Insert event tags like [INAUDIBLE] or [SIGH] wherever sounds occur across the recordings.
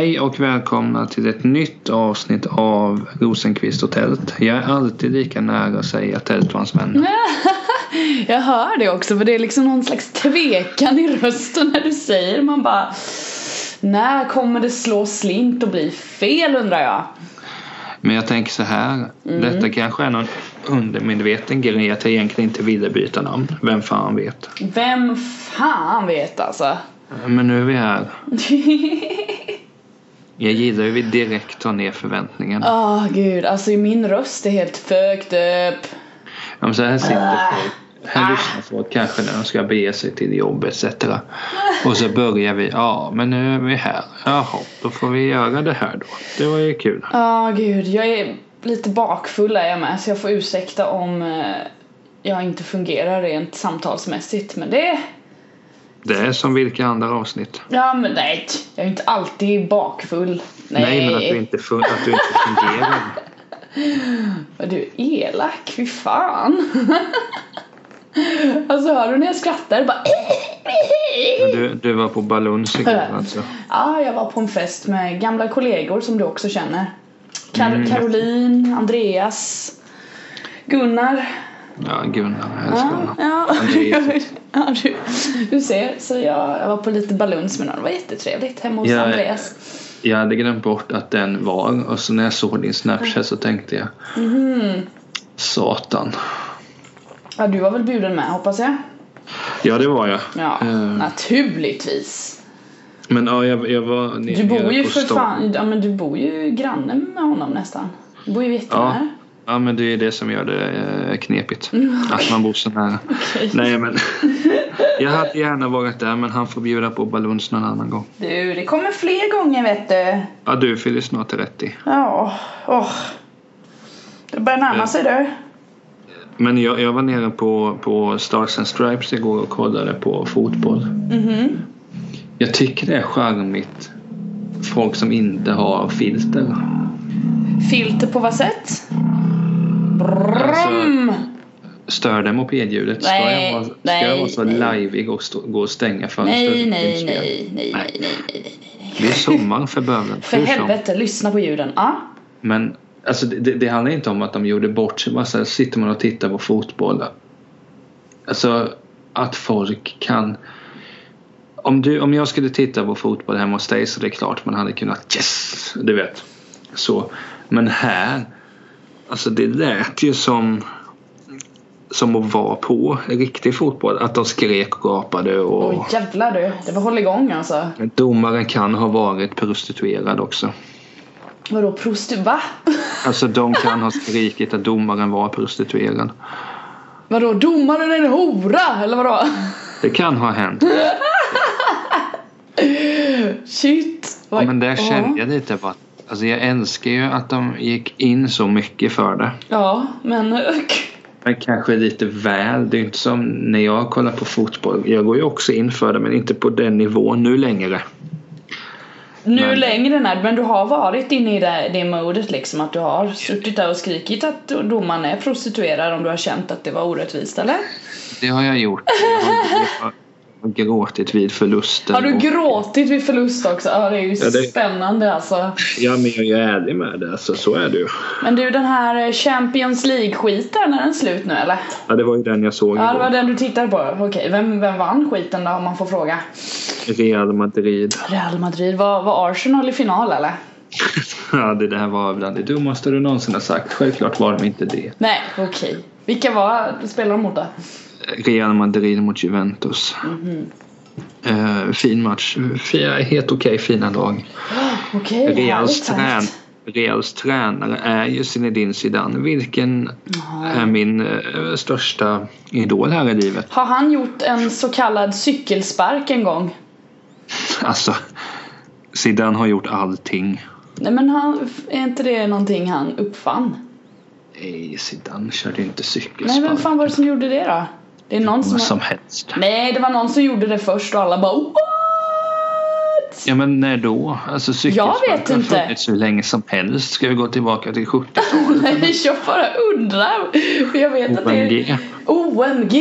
Hej och välkomna till ett nytt avsnitt av Rosenqvist och Tält. Jag är alltid lika nära att säga Tält och hans vänner. [LAUGHS] Jag hör det också för det är liksom någon slags tvekan i rösten när du säger man bara När kommer det slå slint och bli fel undrar jag? Men jag tänker så här. Mm. Detta kanske är någon undermedveten grej att jag egentligen inte ville byta namn. Vem fan vet? Vem fan vet alltså? Men nu är vi här. [LAUGHS] Jag gillar hur vi direkt tar ner förväntningarna. Åh gud, alltså min röst är helt fucked up. Ja, men så här sitter folk. Här lyssnar folk kanske när de ska bege sig till jobb etc. Och så börjar vi. Ja, men nu är vi här. Jaha, då får vi göra det här då. Det var ju kul. Åh gud, jag är lite bakfull är jag med så jag får ursäkta om eh, jag inte fungerar rent samtalsmässigt men det Det är som vilka andra avsnitt. Ja men nej, jag är inte alltid bakfull. Nej, Nej, men att du inte, fun- att du inte fungerar. [LAUGHS] Vad du är elak, fy fan. [LAUGHS] alltså hör du när jag skrattar? Bara... Du, du var på Baluns [LAUGHS] igår alltså. Ja, jag var på en fest med gamla kollegor som du också känner. Kar- Mm. Caroline, Andreas, Gunnar. Ja, Gunnar. Jag älskar Ja, honom. ja. Andreas. [LAUGHS] ja du, du ser, så jag, jag var på lite baluns med någon. Det var jättetrevligt hemma hos Ja, Andreas. Jag hade glömt bort att den var och så när jag såg din snapchat så tänkte jag Mhm. Satan. Ja, du var väl bjuden med hoppas jag? Ja, det var jag. Ja, Eh, naturligtvis. Men ja, jag, jag var nere Du bor ju för fan, ja men du bor ju granne med honom nästan. Du bor ju jättenära. Ja, men det är det som gör det eh, knepigt. Att man bor så nära. [LAUGHS] Okej. Nej, men [LAUGHS] jag hade gärna varit där men han får bjuda på Baluns någon annan gång. Du, det kommer fler gånger vet du. Ja, du fyller snart 30. Ja, åh. Det börjar närma sig du. Men jag, jag var nere på, på Stars and Stripes igår och kollade på fotboll. Mhm. Jag tycker det är charmigt. Folk som inte har filter. Filter på vad sätt? Alltså, stör det mopedljudet? Ska Nej, jag vara, ska nej, jag vara så nej. livig och stå, gå och stänga fönstret? Nej, nej, nej, nej, nej, nej, nej, nej. Det är sommar för böven. [LAUGHS] För helvete, lyssna på ljuden. Ja. Men alltså, det, det handlar inte om att de gjorde bort sig. Bara så här, sitter man och tittar på fotboll. Alltså att folk kan... Om, du, om jag skulle titta på fotboll hemma hos dig så det är klart man hade kunnat yes! Du vet. Så. Men här. Alltså det lät ju som som att vara på riktig fotboll. Att de skrek och gapade och Oj jävlar du, det var hålligång alltså. domaren kan ha varit prostituerad också. Vadå prosti... Va? [LAUGHS] Alltså de kan ha skrikit att domaren var prostituerad. Vadå domaren är en hora eller vadå? Det kan ha hänt. [LAUGHS] Shit. Ja, men där kände jag lite att Alltså jag älskar ju att de gick in så mycket för det. Ja, men [LAUGHS] Men kanske lite väl. Det är inte som när jag kollar på fotboll. Jag går ju också in för det men inte på den nivån nu längre. nu Men- längre när men du har varit inne i det, det modet liksom att du har suttit där och skrikit att domaren är prostituerad om du har känt att det var orättvist eller? Det har jag gjort. Jag har, jag har gråtit vid förlusten. Har du gråtit vid förlust också? Ja det är ju Ja, det- spännande alltså. Ja men jag är ärlig med det. Alltså, så är det ju. Men du den här eh, Champions League-skiten, är den slut nu eller? Ja det var ju den jag såg Ja det var igår. den du tittade på, okej. Vem, vem vann skiten då om man får fråga? Real Madrid. Real Madrid, var, var Arsenal i final eller? [LAUGHS] Ja det där var bland det dummaste du någonsin har sagt. Självklart var de inte det. Nej, okej. Vilka var, spelade de mot då? Real Madrid mot Juventus. Mhm. Eh, fin match. Helt okej fina lag. [GASPS] Okej, Reals, härligt, trän. Reals tränare är ju Zinedine Zidane. Vilken är min eh, största idol här i livet. Har han gjort en så kallad cykelspark en gång? [LAUGHS] Alltså, Zidane har gjort allting. Nej men han, är inte det någonting han uppfann? Nej, Zidane körde inte Nej cykelspark. vem fan var det som gjorde det då? Det är någon som... Vad som helst. Nej det var någon som gjorde det först och alla bara What? Ja men när då? Alltså cykelspark har inte. funnits hur länge som helst. Ska vi gå tillbaka till 70-talet? [LAUGHS] Nej jag bara undrar. Jag vet att det är... OMG. OMG!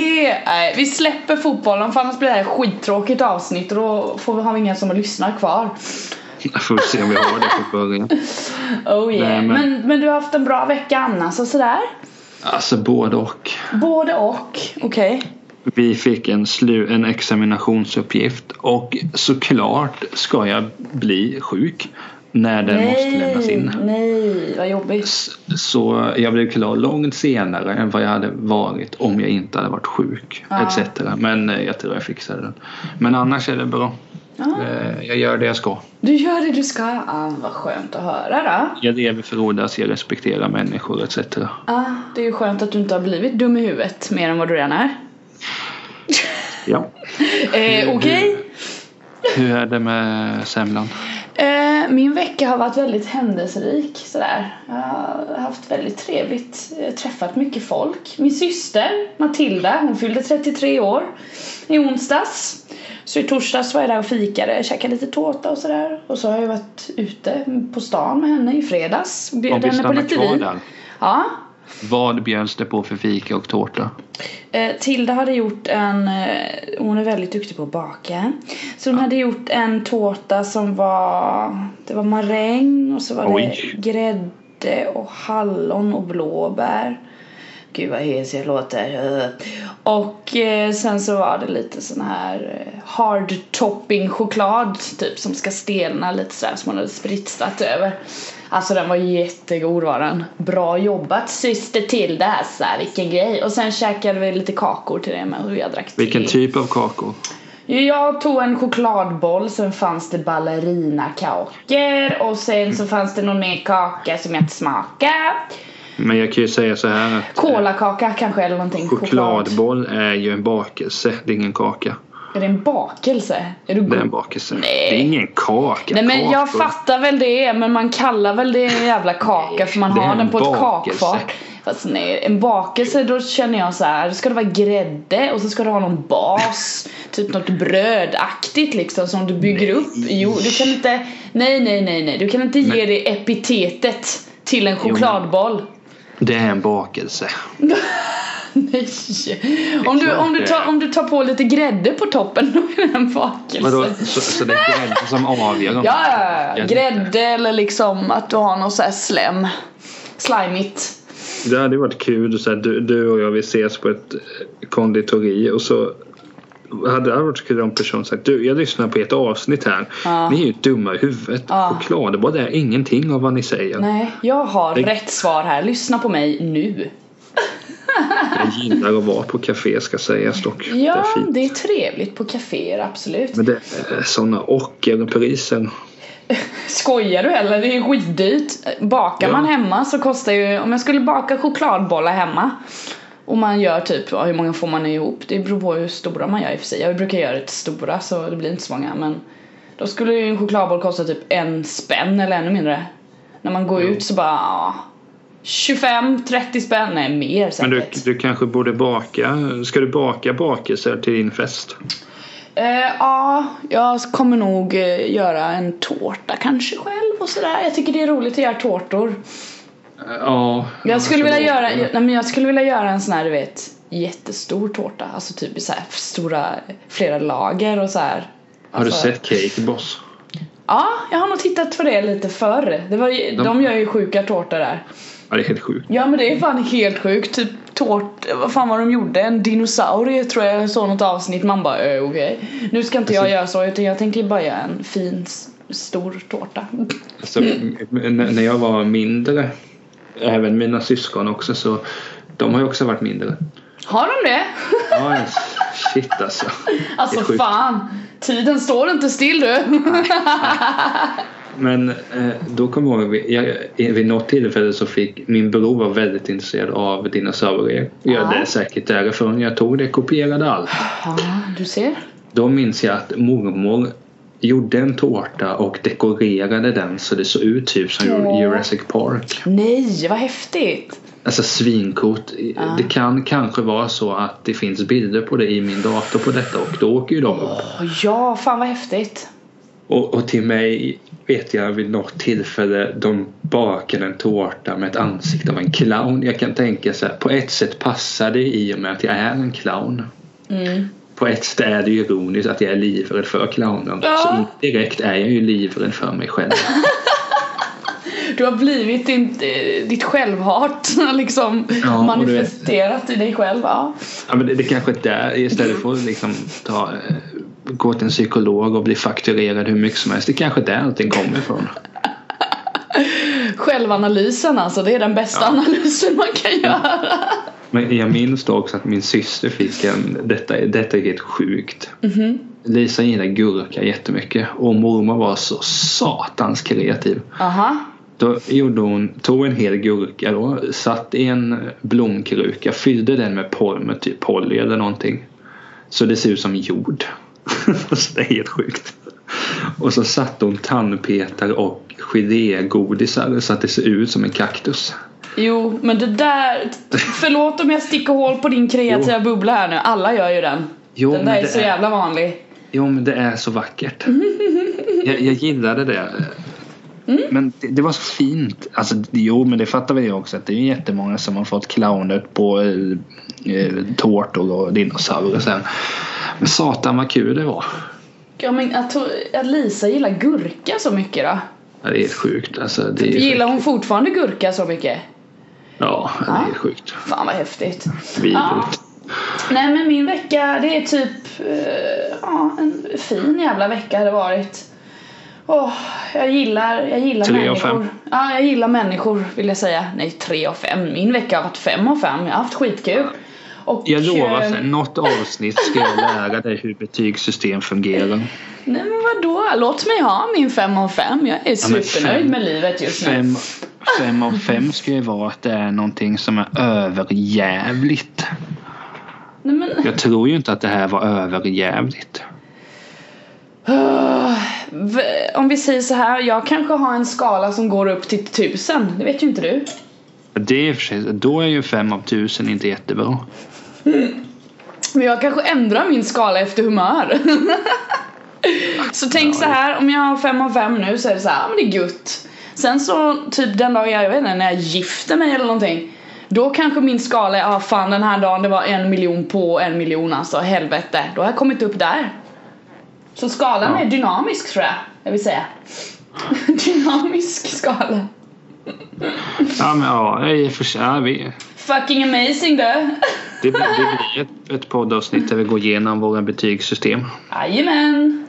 Nej, vi släpper fotbollen för annars blir det här ett skittråkigt avsnitt och då får vi, har vi inga som lyssnar kvar. Jag får se om vi har det på början. [LAUGHS] Oh yeah. Nej, men... men- Men, du har haft en bra vecka annars och sådär? Alltså både och. Både och, okej. Vi fick en, slu, en examinationsuppgift och såklart ska jag bli sjuk när den måste lämnas in. Nej, vad jobbigt. Så jag blev klar långt senare än vad jag hade varit om jag inte hade varit sjuk. Ja. Etc. Men eh, jag tror jag fixade den. Men annars är det bra. Ja. Eh, Jag gör det jag ska. Du gör det du ska. Ah, vad skönt att höra då. Jag lever frodas, jag respekterar människor etc. Ah, det är ju skönt att du inte har blivit dum i huvudet mer än vad du redan är. Ja. [LAUGHS] Eh, Okej. Hur är det med semlan? Eh, min vecka har varit väldigt händelserik sådär. Jag har haft väldigt trevligt, eh, träffat mycket folk. Min syster Matilda, hon fyllde 33 år i onsdags. Så i torsdags var jag där och fikade, käkade lite tårta och sådär. Och så har jag varit ute på stan med henne i fredags. Bjöd henne på lite vin. Ja. Vad bjöds det på för fika och tårta? Eh, Tilda hade gjort en, eh, hon är väldigt duktig på att baka. Så hon hade gjort en tårta som var, det var maräng och så var Oj. det grädde och hallon och blåbär. Gud vad hes jag låter. Eh. Och eh, sen så var det lite sån här eh, hard topping choklad typ som ska stelna lite sådär som hon hade spritsat över. Alltså den var jättegod var den. Bra jobbat syster Tilda alltså, vilken grej. Och sen käkade vi lite kakor till det med och jag drack Vilken te. typ av kakor? Jag tog en chokladboll, sen fanns det ballerinakakor och sen så fanns det någon mer kaka som jag inte smakade. Men jag kan ju säga så här att Kolakaka kanske eller någonting. Choklad. chokladboll är ju en bakelse, det är ingen kaka. Är det en bakelse? Är du Det är en bakelse. Nej. Det är ingen kaka. Nej men jag Kakor. fattar väl det men man kallar väl det en jävla kaka för man har en den på ett bakelse. kakfat. Fast nej, en bakelse då känner jag så här, ska det vara grädde och så ska det ha någon bas, typ något brödaktigt liksom som du bygger upp. Jo, du kan inte, nej nej nej nej, du kan inte ge det epitetet till en men- chokladboll. Det är en bakelse. [LAUGHS] [LAUGHS] Nej. Om du, om, du det tar, om du tar på lite grädde på toppen då är det en bakelse. Vadå, så, så det är grädde som avgör? Ja, ja, ja. grädde eller liksom att du har någon så här slem. Slimigt. Det hade varit kul så här, du, du och jag vi ses på ett konditori och så hade det varit kul om personen sagt du jag lyssnar på ett avsnitt här. Ja. Ni är ju dumma i huvudet. Ja. Chokladboll är ingenting av vad ni säger. Nej, jag har Det- rätt svar här. Lyssna på mig nu. Gillar att vara på café ska sägas dock. det Ja, är fint. det är trevligt på kaféer, absolut. Men det är sådana ockerpriser. Skojar du eller? Det är skitdyrt. Bakar Ja. man hemma så kostar ju, om jag skulle baka chokladbollar hemma och man gör typ, ja, hur många får man ihop? Det beror på hur stora man gör i och för sig. Jag brukar göra det stora så det blir inte så många men då skulle ju en chokladboll kosta typ en spänn eller ännu mindre. När man går Jo. ut så bara ja, 25-30 spänn, nej mer Men säkert. du, du kanske borde baka. Ska du baka bakelser till din fest? Eh, ja, jag kommer nog eh, göra en tårta kanske själv och sådär. Jag tycker det är roligt att göra tårtor. Ja. Jag skulle vilja göra, Ja. nej, men jag skulle vilja göra en sån här du vet jättestor tårta. Alltså typ i så här stora, flera lager och så här. Har du Alltså- sett Cake Boss? Ja, jag har nog tittat på det lite förr. Det var, de, De- gör ju sjuka tårtor där. Ja, det är helt sjukt. Ja men det är fan helt sjukt. Typ tårt, vad fan var de gjorde? En dinosaurie tror jag jag såg något avsnitt. Man bara eh, okej. Nu ska inte jag Alltså- göra så utan jag tänkte bara göra en fin stor tårta. Alltså, när jag var mindre, även mina syskon också, så de har ju också varit mindre. Har de det? Ja, shit alltså. Alltså fan. Tiden står inte still du. Men eh, då kommer jag ihåg, vi- jag, vid något tillfälle så fick min bror var väldigt intresserad av dinosaurier. Ja, Ja. det är säkert därifrån jag tog det, kopierade allt. Ja, du ser. Då minns jag att mormor gjorde en tårta och dekorerade den så det såg ut typ som Ja. Jurassic Park. Nej, vad häftigt. Alltså svinkort. Det kan kanske vara så att det finns bilder på det i min dator på detta och då åker ju de upp. Åh, ja, fan vad häftigt. Och, och till mig vet jag vid något tillfälle de bakade en tårta med ett ansikte av en clown. Jag kan tänka så här, på ett sätt passar det i och med att jag är en clown. Mm. på ett sätt är det ju ironiskt att jag är livrädd för clownen. Ja. Så indirekt är jag ju livrädd för mig själv. [LAUGHS] Du har blivit din, eh, ditt självhat [LAUGHS] liksom Ja, manifesterat i dig själv. Ja. Ja, men det, det kanske är där istället för att liksom ta, eh, gå till en psykolog och bli fakturerad hur mycket som helst. Det kanske är där allting kommer ifrån. Självanalysen alltså, det är den bästa Ja. analysen man kan göra. Men jag minns då också att min syster fick en, detta, är- detta är helt sjukt. Lisa gillar gurka jättemycket och mormor var så satans kreativ. Aha. Då gjorde hon, tog en hel gurka då, satt i en blomkruka, fyllde den med, pol, med typ poly eller någonting. Så det ser ut som jord. [LAUGHS] så det är helt sjukt. Och så satte hon tandpetare och gelégodisar så att det ser ut som en kaktus. Jo, men det där... Förlåt om jag sticker hål på din kreativa bubbla här nu. Alla gör ju den. Jo, den där är så är- jävla vanlig. Jo men det är så vackert. [LAUGHS] Jag, jag gillade det. Mm. Men det, det var så fint. Alltså, jo men det fattar väl jag också att det är ju jättemånga som har fått clownet på eh, eh, tårtor och dinosaurier sen. Men satan vad kul det var. Ja, men att, att Lisa gillar gurka så mycket då? Ja, det är helt sjukt. Alltså, det är Gillar hon fortfarande gurka så mycket? Ja, det är Ja. helt sjukt. Fan vad häftigt. Vidrigt. Nej men min vecka det är typ eh, ja, en fin jävla vecka har det varit. Åh, jag gillar, jag gillar Tre av människor. fem. Ja, jag gillar människor vill jag säga. Nej, tre av fem. Min vecka har varit fem av fem. Jag har haft skitkul. Och, Jag lovar, eh, något avsnitt ska jag lära dig hur betygssystem fungerar. Nej men vadå? Låt mig ha min fem av fem. Jag är supernöjd med livet just nu. Fem, fem av fem ska ju vara att det är någonting som är överjävligt. Nej, men, Jag tror ju inte att det här var överjävligt. Ah, om vi säger så här, jag kanske har en skala som går upp till tusen. Det vet ju inte du. Det är för sig, då är ju fem av tusen inte jättebra. Men jag kanske ändrar min skala efter humör. [LAUGHS] så tänk så här, om jag har fem av fem nu så är det så här, ja men det är gött. Sen så typ den dagen jag, jag vet inte, när jag gifter mig eller någonting. Då kanske min skala är, ah fan den här dagen det var en miljon på en miljon alltså, helvete. Då har jag kommit upp där. Så skalan Ja. är dynamisk tror jag, jag vill säga. [LAUGHS] dynamisk skala. Ja men ja, i och för sig. Vi, Fucking amazing du! det, blir- det blir ett, ett poddavsnitt där vi går igenom våra betygssystem. Jajamän!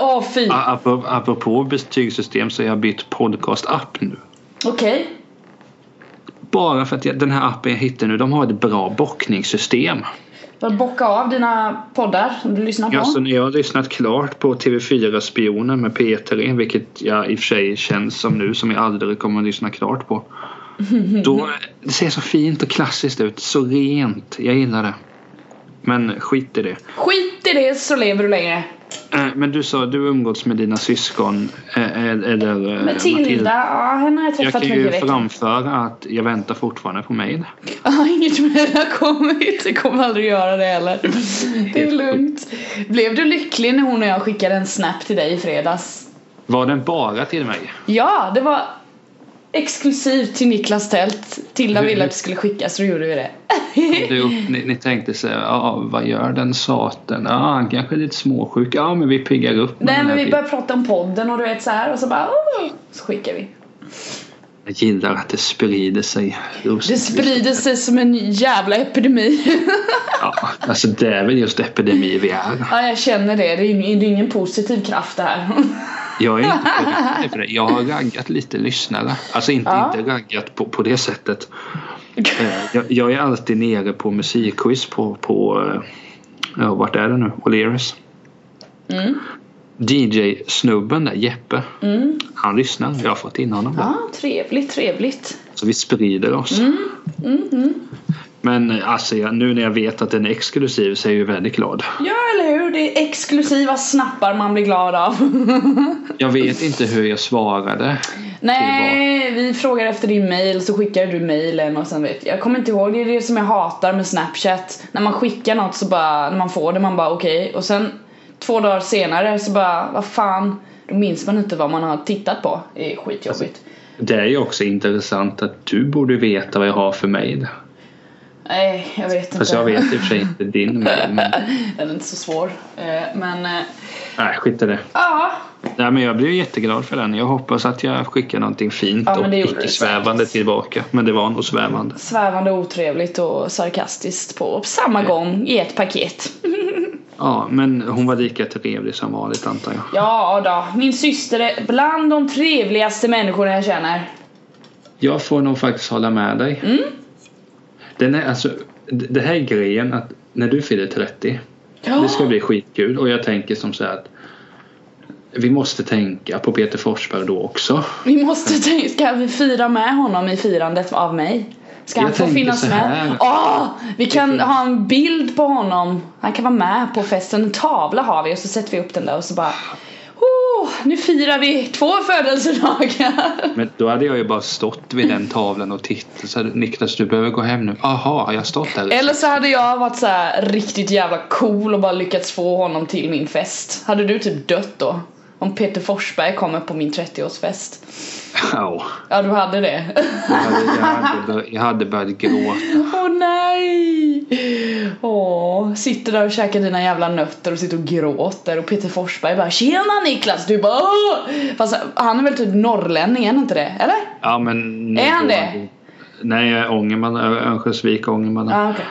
Åh fy! A- Apropå, apropå betygssystem så har jag bytt podcast-app nu. Okej. Bara för att jag, den här appen jag hittade nu, de har ett bra bockningssystem. Att bocka av dina poddar som du lyssnar på. Ja, så när jag har lyssnat klart på TV4 Spionen med P3, vilket jag i och för sig känns som nu som jag aldrig kommer att lyssna klart på. [LAUGHS] Då, det ser så fint och klassiskt ut, så rent. Jag gillar det. Men skit i det. Skit i det så lever du längre. Eh, Men du sa du umgåtts med dina syskon eh, eller eh, Matilda, ja henne har jag Jag träffat kan mycket i ju framföra att jag väntar fortfarande på mejl. [LAUGHS] Ja, inget mer har kommit. Det kommer aldrig göra det heller. Det är lugnt. Blev du lycklig när hon och jag skickade en snap till dig i fredags? Var den bara till mig? Ja, det var exklusivt till Niklas tält. Tilda ville att det skulle skickas så då gjorde vi det. Du, ni, ni tänkte så här, ja vad gör den saten? Ja han kanske är lite småsjuk. Ja men vi piggar upp Nej men vi började prata om podden och du vet så här och så bara oh, så skickar vi. Jag gillar att det sprider sig. Just, Det sprider sig som en jävla epidemi. Ja, alltså det är väl just epidemi vi är. ja jag känner det, det är det är ingen positiv kraft det här. Jag är inte [LAUGHS] för det. Jag har raggat lite lyssnare. Alltså inte, Ja. inte raggat på, på det sättet. Eh, Jag, jag är alltid nere på musikquiz på, på eh, ja, vart är det nu? O'Learys. Mm. DJ-snubben där, Jeppe. Mm. Han lyssnar. Jag har fått in honom där. Ja, trevligt, trevligt. Så vi sprider oss. Mm, mm. Men alltså jag, nu när jag vet att den är exklusiv så är jag ju väldigt glad. Ja eller hur, det är exklusiva snappar man blir glad av. [LAUGHS] Jag vet inte hur jag svarade. Nej, vi frågar efter din mail så skickar du mailen och sen vet jag kommer inte ihåg, det är det som jag hatar med snapchat. När man skickar något så bara, när man får det man bara okej och sen två dagar senare så bara vad fan, då minns man inte vad man har tittat på. Det är skitjobbigt. Det är ju också intressant att du borde veta vad jag har för mail. Nej, jag vet inte. Fast jag vet i och för sig inte din [LAUGHS] men, Den är inte så svår. Eh, Men eh, nej skit i det. ja, Nej men jag blev jätteglad för den. Jag hoppas att jag skickar någonting fint Ja, och det gjorde icke du svävande säkert. tillbaka. Men det var nog svävande. svävande otrevligt och sarkastiskt på samma gång i ett paket. [LAUGHS] Ja men hon var lika trevlig som vanligt antar jag. Ja då, min syster är bland de trevligaste människorna jag känner. Jag får nog faktiskt hålla med dig. Mm. Den är, alltså, det här är grejen att när du fyller 30 Ja. Det ska bli skitkul och jag tänker som så här att vi måste tänka på Peter Forsberg då också. Vi måste tänka, ska vi fira med honom i firandet av mig? Ska han Jag få tänker finnas med? Åh! vi kan ha en bild på honom. Han kan vara med på festen. En tavla har vi och så sätter vi upp den där och så bara oh, nu firar vi två födelsedagar. Men då hade jag ju bara stått vid den tavlan och tittat så här, Niklas du behöver gå hem nu. Aha, har jag stått där? Eller så hade jag varit så riktigt jävla cool och bara lyckats få honom till min fest. Hade du typ dött då? Om Peter Forsberg kommer på min 30-årsfest. Ja, Ja, du hade det. jag, hade, jag, hade, bör- jag hade börjat gråta. Åh nej! Åh, sitter där och käkar dina jävla nötter och sitter och gråter och Peter Forsberg bara Tjena Niklas! Du bara Åh! Fast han är väl typ norrlänning, är han inte det? Eller? Ja men... Är han det? Nej, jag är Ångerman, Örnsköldsvik, Ångerman. Ja, okej.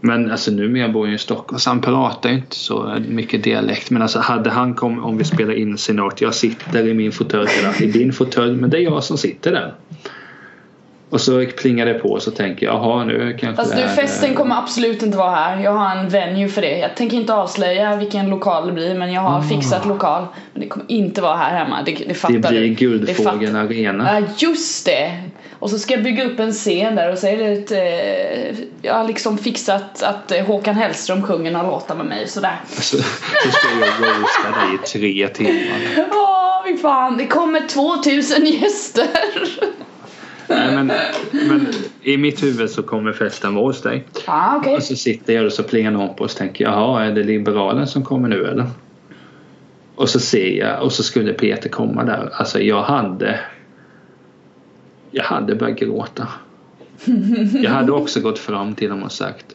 Men alltså numera bor jag i Stockholm så han pratar ju inte så mycket dialekt. Men alltså hade han kommit, om vi spelar in scenariot, jag sitter i min fåtölj i din fåtölj men det är jag som sitter där. Och så plingar det på och så tänker jag jaha nu kanske det du, är- festen kommer absolut inte vara här. Jag har en venue för det. Jag tänker inte avslöja vilken lokal det blir men jag har fixat lokal. Men det kommer inte vara här hemma. Det, det fattar Ah. Det blir du. Guldfågeln Det Arena. Ja, just det! Och så ska jag bygga upp en scen där och så är det ett, eh, jag har liksom fixat att eh, Håkan Hellström sjunger några låtar med mig sådär. Så, så ska jag roasta dig i tre timmar. [LAUGHS] Åh, fy fan. Det kommer 2000 gäster. Nej, men, men i mitt huvud så kommer festen vara hos dig. Ja, okej. Och så sitter jag och så plingar någon på och så tänker jag, jaha är det liberalen som kommer nu eller? Och så ser jag och så skulle Peter komma där. Alltså jag hade Jag hade börjat gråta. Jag hade också gått fram till honom och sagt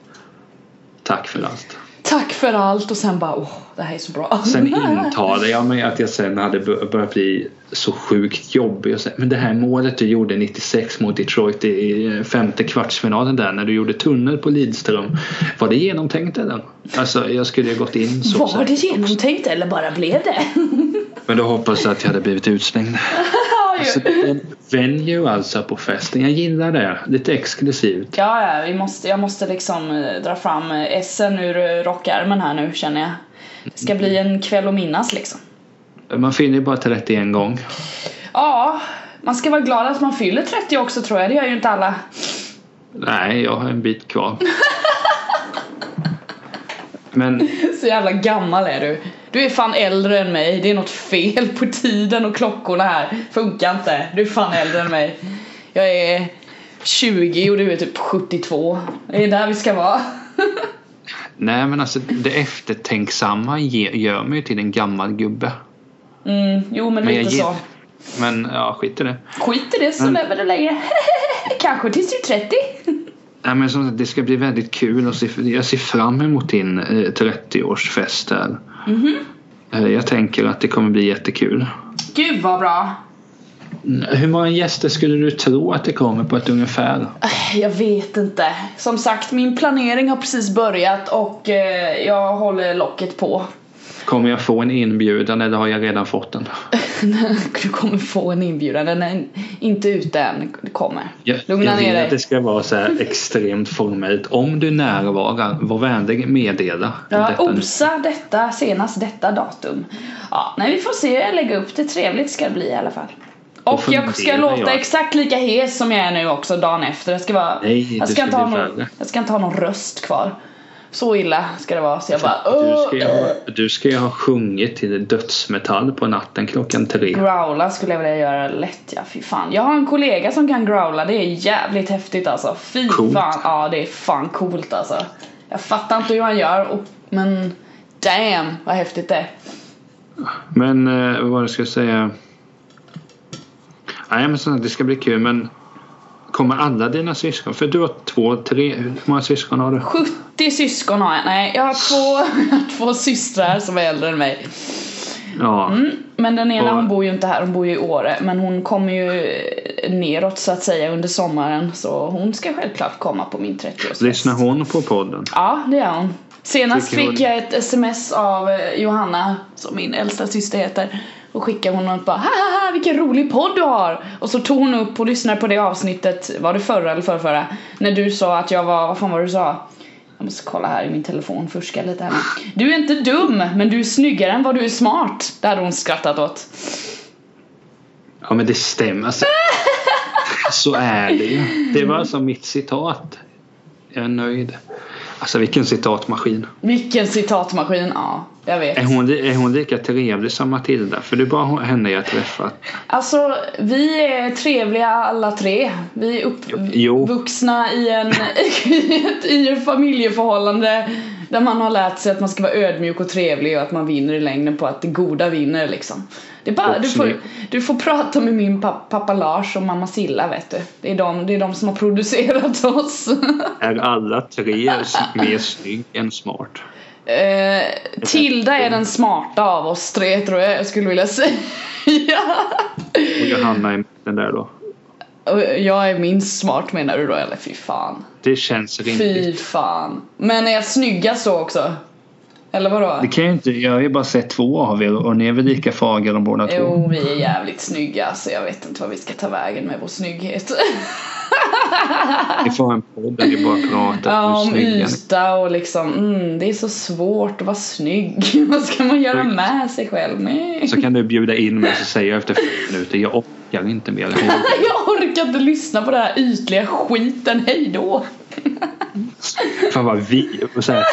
Tack för allt. Tack för allt och sen bara åh, det här är så bra. Sen [LAUGHS] intalade jag mig att jag sen hade bör- börjat bli så sjukt jobbig och säga, men det här målet du gjorde 96 mot Detroit i femte kvartsfinalen där när du gjorde tunnel på Lidström. Var det genomtänkt eller? Alltså jag skulle ju gått in så Var det genomtänkt eller bara blev det? [LAUGHS] Men då hoppas jag att jag hade blivit utslängd. [LAUGHS] Alltså, en venue alltså på festen. Jag gillar det. Lite exklusivt. Ja, ja, vi måste, jag måste liksom eh, dra fram eh, essen ur eh, rockärmen här nu känner jag. Det ska bli en kväll att minnas liksom. Man fyller ju bara 31 gång. Ja, man ska vara glad att man fyller 30 också tror jag. Det gör ju inte alla. Nej, jag har en bit kvar. [LAUGHS] Men Så jävla gammal är du. Du är fan äldre än mig. Det är något fel på tiden och klockorna här. Funkar inte. Du är fan äldre än mig. Jag är 20 och du är typ 72. Det är där vi ska vara. [LAUGHS] Nej men alltså det eftertänksamma gör mig till en gammal gubbe. Mm, jo men Men lite så. Men ja, skit i det. Skit i det så Men- lever du längre. [LAUGHS] Kanske tills du är 30. Nej, men som sagt, det ska bli väldigt kul och se, jag ser fram emot din eh, 30-årsfest här. Mhm. Eh, Jag tänker att det kommer bli jättekul. Gud vad bra. Mm, Hur många gäster skulle du tro att det kommer på ett ungefär? Äh, Jag vet inte. Som sagt, min planering har precis börjat och eh, jag håller locket på. Kommer jag få en inbjudan eller har jag redan fått den? [LAUGHS] Du kommer få en inbjudan, den är inte ute än. Det kommer. Jag, Lugna jag ner vill dig. att det ska vara så extremt formellt. Om du närvarar, var vänlig meddela. Ja, detta osa detta senast detta datum. Ja, nej vi får se hur jag lägger upp det. Trevligt ska det bli i alla fall. Och jag ska låta jag. exakt lika hes som jag är nu också dagen efter. Jag ska, vara, Nej, jag ska, inte ha någon, jag ska inte ha någon röst kvar. Så illa ska det vara. Så jag bara Du "Åh, ska, ha, du ska ju ha sjungit till dödsmetall på natten klockan tre. Growla skulle jag vilja göra lätt ja, fy fan. Jag har en kollega som kan growla, det är jävligt häftigt alltså. Fy Coolt. fan, ja det är fan coolt alltså. Jag fattar inte hur han gör, och, men damn vad häftigt det är. Men eh, vad det jag säga? Nej men så, det ska bli kul men Kommer alla dina syskon? För du har två, tre, hur många syskon har du? 70 syskon har jag. Nej, jag har två, [LAUGHS] två systrar som är äldre än mig. Ja. Mm, men den ena Och- hon bor ju inte här, hon bor ju i Åre. Men hon kommer ju neråt så att säga under sommaren. Så hon ska självklart komma på min 30-årsfest. Lyssnar hon på podden? Ja, det gör hon. Senast Tycker hon- fick jag ett sms av eh, Johanna, som min äldsta syster heter. Och skickade hon och bara haha vilken rolig podd du har! Och så tog hon upp och lyssnade på det avsnittet, var det förra eller förrförra? När du sa att jag var, vad fan var det du sa? Jag måste kolla här i min telefon, fuska lite här. Du är inte dum, men du är snyggare än vad du är smart. Det hade hon skrattat åt. Ja men det stämmer. Alltså, [LAUGHS] så är det ju. Det var alltså mitt citat. Jag är nöjd. Alltså vilken citatmaskin. Vilken citatmaskin, ja. Jag vet. Är hon, är hon lika trevlig som Matilda? För det är bara henne jag träffat. Alltså, vi är trevliga alla tre. Vi är uppvuxna i en, [LAUGHS] i ett, i ett familjeförhållande där man har lärt sig att man ska vara ödmjuk och trevlig och att man vinner i längden på att det goda vinner liksom. Det är bara, du, får, du får prata med min pappa, pappa Lars och mamma Silla vet du. Det är, de, det är de som har producerat [LAUGHS] oss. Är alla tre mer snygg än smart? Eh, Tilda är den smarta av oss tre tror jag jag skulle vilja säga. [LAUGHS] Och Johanna är mitten där då. Jag är minst smart menar du då eller fy fan. Det känns Fy rimligt. fan. Men är jag snyggast så också? Eller vadå? Det kan jag inte. Jag har ju bara sett två av er och ni är väl lika fagra båda två. Jo, vi är jävligt snygga så jag vet inte vad vi ska ta vägen med vår snygghet. Ni får ha en podd där ni bara pratar Ja, om yta och liksom, mm, det är så svårt att vara snygg. [LAUGHS] vad ska man göra med sig själv? Nej. Så kan du bjuda in mig så säger jag efter fem minuter jag orkar inte mer. Hej. [LAUGHS] Jag orkar inte lyssna på den här ytliga skiten, hejdå! Fan vad vi, så här,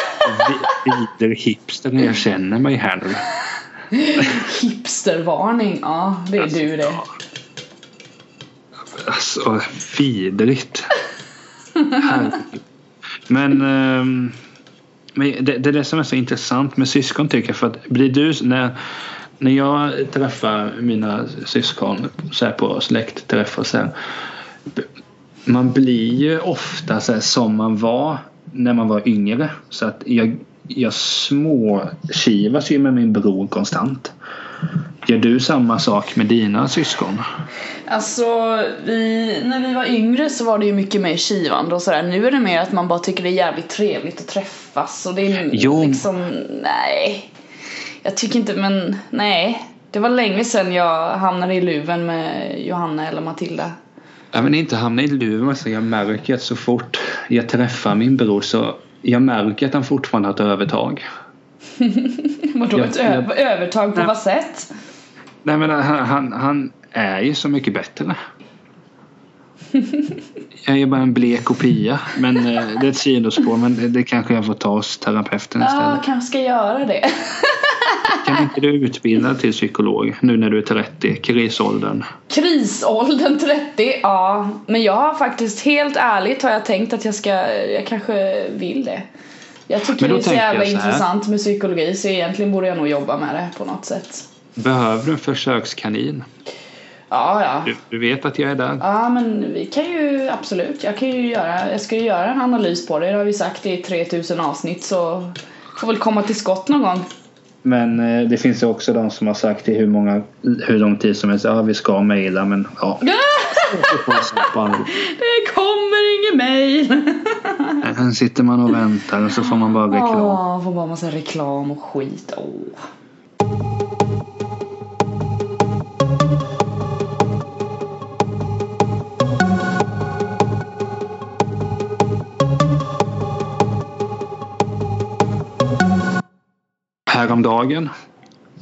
vi, vidare hipster när jag känner mig här nu. Hipstervarning, ja det är du det. Alltså vidrigt. Men, ehm, men det, det är det som är så intressant med syskon tycker jag. För att blir du, när, när jag träffar mina syskon så här på släktträffar så här, Man blir ju ofta så här, som man var när man var yngre. Så att jag, jag småkivas ju med min bror konstant. Gör du samma sak med dina syskon? Alltså, vi, när vi var yngre så var det ju mycket mer kivande och sådär. Nu är det mer att man bara tycker det är jävligt trevligt att träffas och det är Jo. liksom, nej. Jag tycker inte, men nej. Det var länge sedan jag hamnade i luven med Johanna eller Matilda. Jag vill inte hamna i luven så jag märker att så fort jag träffar min bror så jag märker att han fortfarande har ett övertag. [LAUGHS] Vadå ett övertag på Nej. vad sätt? Nej men han, han, han är ju så mycket bättre. Jag är bara en blek kopia. Men eh, det är ett sidospår. Men det, kanske jag får ta hos terapeuten Ja, istället. kanske ska göra det. [LAUGHS] Kan inte du utbilda till psykolog nu när du är 30? Krisåldern. Krisåldern 30, ja. Men jag har faktiskt, helt ärligt har jag tänkt att jag ska, jag kanske vill det. Jag tycker det är så jävla så intressant med psykologi så egentligen borde jag nog jobba med det på något sätt. Behöver du en försökskanin? Ja, ja. Du, du vet att jag är där. Ja, men vi kan ju absolut. Jag kan ju göra, jag ska ju göra en analys på det. Det har vi sagt i 3000 avsnitt så får väl komma till skott någon gång. Men eh, det finns ju också de som har sagt i hur, många, hur lång tid som helst. Ja, vi ska mejla men ja. [LAUGHS] Det kommer ingen mail. Sen sitter man och väntar och så får man bara reklam. Ja, får bara massa reklam och skit. Åh. Häromdagen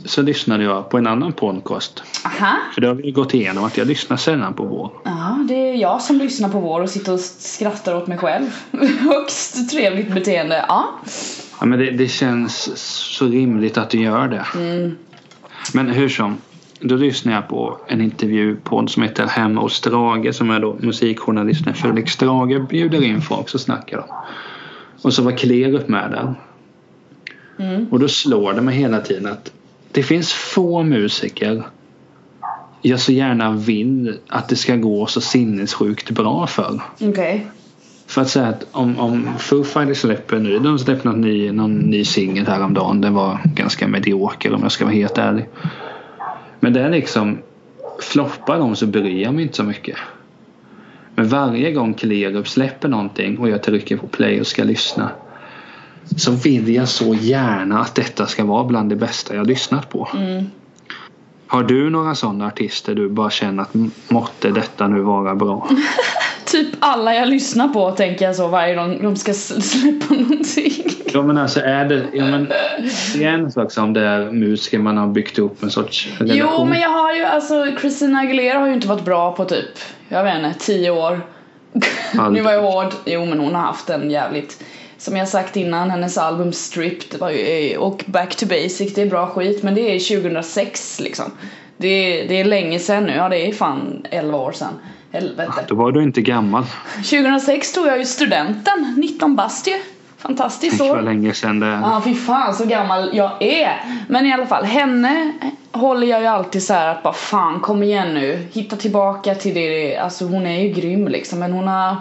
så lyssnade jag på en annan podcast. Aha. För det har vi gått igenom att jag lyssnar sällan på vår. Ja, det är jag som lyssnar på vår och sitter och skrattar åt mig själv. [LAUGHS] Högst trevligt beteende. Ja. Ja, men det, det känns så rimligt att du gör det. Mm. Men hur som. Då lyssnade jag på en intervjupodd som heter Hemma hos Strage som är då musikjournalisten Felix Strage bjuder in folk så snackar de. Och så var Klerup med där. Mm. Och då slår det mig hela tiden att det finns få musiker jag så gärna vill att det ska gå så sinnessjukt bra för. Okej. För att säga att om, om Foo Fighters släpper nu, de släppte någon ny, någon ny singel häromdagen. Den var ganska medioker om jag ska vara helt ärlig. Men det är liksom, floppar de så bryr jag mig inte så mycket. Men varje gång Klerup släpper någonting och jag trycker på play och ska lyssna. Så vill jag så gärna att detta ska vara bland det bästa jag lyssnat på. Mm. Har du några sådana artister du bara känner att måtte detta nu vara bra? [LAUGHS] Typ alla jag lyssnar på tänker jag så varje gång de ska [LAUGHS] släppa någonting. Ja men alltså är det, ja, men, det är en sak som det är musiker man har byggt upp en sorts relation. Jo men jag har ju alltså Christina Aguilera har ju inte varit bra på typ, jag vet inte, tio år. [LAUGHS] nu var jag hård. Jo men hon har haft en jävligt som jag sagt innan, hennes album Stripped och Back to Basic, det är bra skit men det är 2006 liksom. Det är, det är länge sedan nu, ja det är fan 11 år sedan. Helvete. Då var du inte gammal. 2006 tog jag ju studenten, 19 bast ju. Fantastiskt Tänk år. vad länge sedan det är. Ja, fy fan så gammal jag är. Men i alla fall, henne håller jag ju alltid så här att bara fan kom igen nu. Hitta tillbaka till det. Alltså hon är ju grym liksom. Men hon har...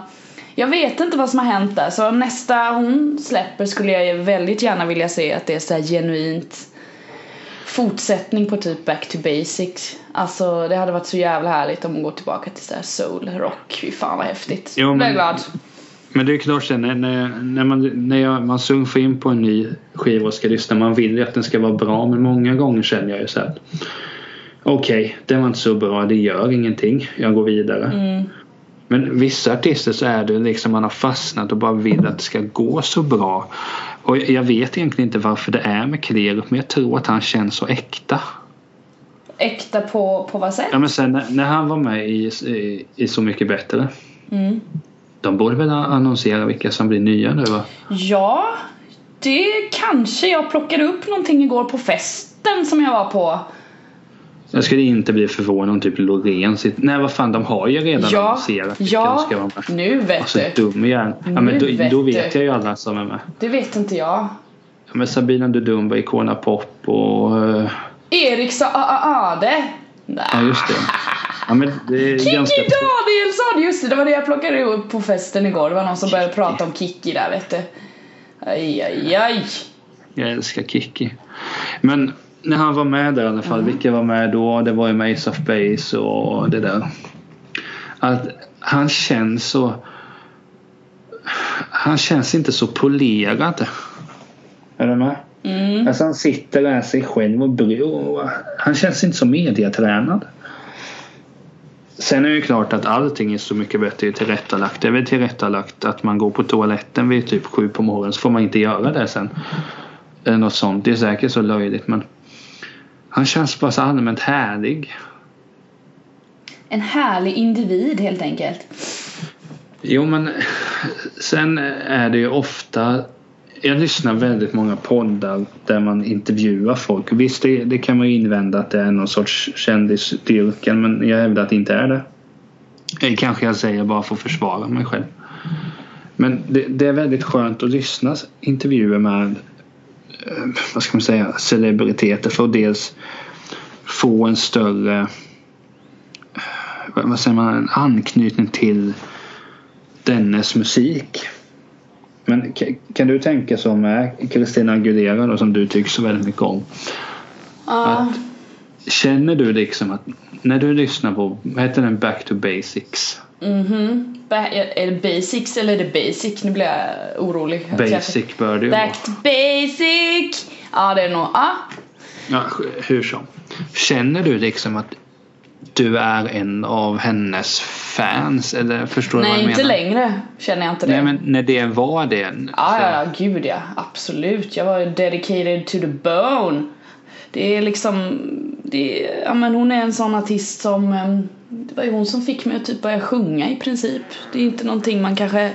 Jag vet inte vad som har hänt där. Så nästa hon släpper skulle jag ju väldigt gärna vilja se att det är så här genuint fortsättning på typ Back to Basics. Alltså det hade varit så jävla härligt om hon går tillbaka till så här soul rock. Fy fan vad häftigt. Jo, men- glad. Men det är klart sen när, när, man, när jag, man surfar in på en ny skiva och ska lyssna. Man vill ju att den ska vara bra men många gånger känner jag ju så här. Okej, den var inte så bra. Det gör ingenting. Jag går vidare. Mm. Men vissa artister så är det liksom man har fastnat och bara vill att det ska gå så bra. Och jag vet egentligen inte varför det är med Klerup men jag tror att han känns så äkta. Äkta på, på vad sätt? Ja men sen när, när han var med i, i, i Så mycket bättre. Mm. De borde väl annonsera vilka som blir nya nu va? Ja, det kanske jag plockade upp någonting igår på festen som jag var på. Jag skulle inte bli förvånad om typ Loreen sitter... Nej vad fan de har ju redan Ja, annonserat ja, ska vara med. nu vet Alltså du. dum igen. Ja men då, vet då du. vet jag ju alla som är med. Det vet inte jag. Ja, men Sabina Dudumba, Icona Pop och... eh, Erik sa a a Ade. Nej. Ja just det. Ja men det är Kikki ganska... Danielsson! Just det, det var det jag plockade upp på festen igår. Det var någon som började prata om Kikki där vet du. Aj, aj, aj. Jag älskar Kikki. Men när han var med där i alla fall. Vilka var med då? Det var ju med Ace of Base och det där. Att han känns så... Han känns inte så polerad. Är du med? Mm. Alltså han sitter och är sig själv och bryr Han känns inte så mediatränad. Sen är det ju klart att allting är så mycket bättre tillrättalagt. Det är väl tillrättalagt att man går på toaletten vid typ sju på morgonen så får man inte göra det sen. Eller något sånt. Det är säkert så löjligt men han känns bara så allmänt härlig. En härlig individ helt enkelt. Jo men sen är det ju ofta jag lyssnar väldigt många poddar där man intervjuar folk. Visst det, det kan man ju invända att det är någon sorts kändisdyrkan men jag hävdar att det inte är det. Det kanske jag säger bara för att försvara mig själv. Men det, det är väldigt skönt att lyssna intervjuer med vad ska man säga celebriteter för att dels få en större vad säger man, en anknytning till dennes musik. Men ka- kan du tänka så med Christina Aguilera då, som du tycker så väldigt mycket om. Ja. Känner du liksom att när du lyssnar på, vad heter den, Back to Basics? Mhm. Är det basics eller är det basic? Nu blir jag orolig. Basic bör det ju vara. Back to basic! Ja det är nog, ja. Ja, hur som. Känner du liksom att du är en av hennes fans? Eller förstår du vad Nej jag inte menar? längre känner jag inte det. Nej men när det var det. Ja, så- ja, ja, gud ja. Absolut. Jag var dedicated to the bone. Det är liksom, det är, ja men hon är en sån artist som, em, det var ju hon som fick mig att typ börja sjunga i princip. Det är inte någonting man kanske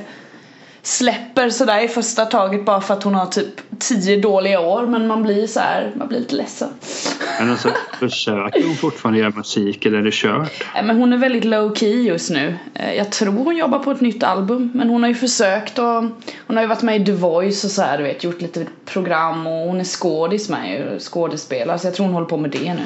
släpper sådär i första taget bara för att hon har typ tio dåliga år men man blir så här, man blir lite ledsen. Men alltså försöker hon fortfarande göra musik eller är det kört? Men hon är väldigt low key just nu. Eh, Jag tror hon jobbar på ett nytt album men hon har ju försökt och hon har ju varit med i The Voice och så här, du vet, gjort lite program och hon är skådis med skådespelare så jag tror hon håller på med det nu.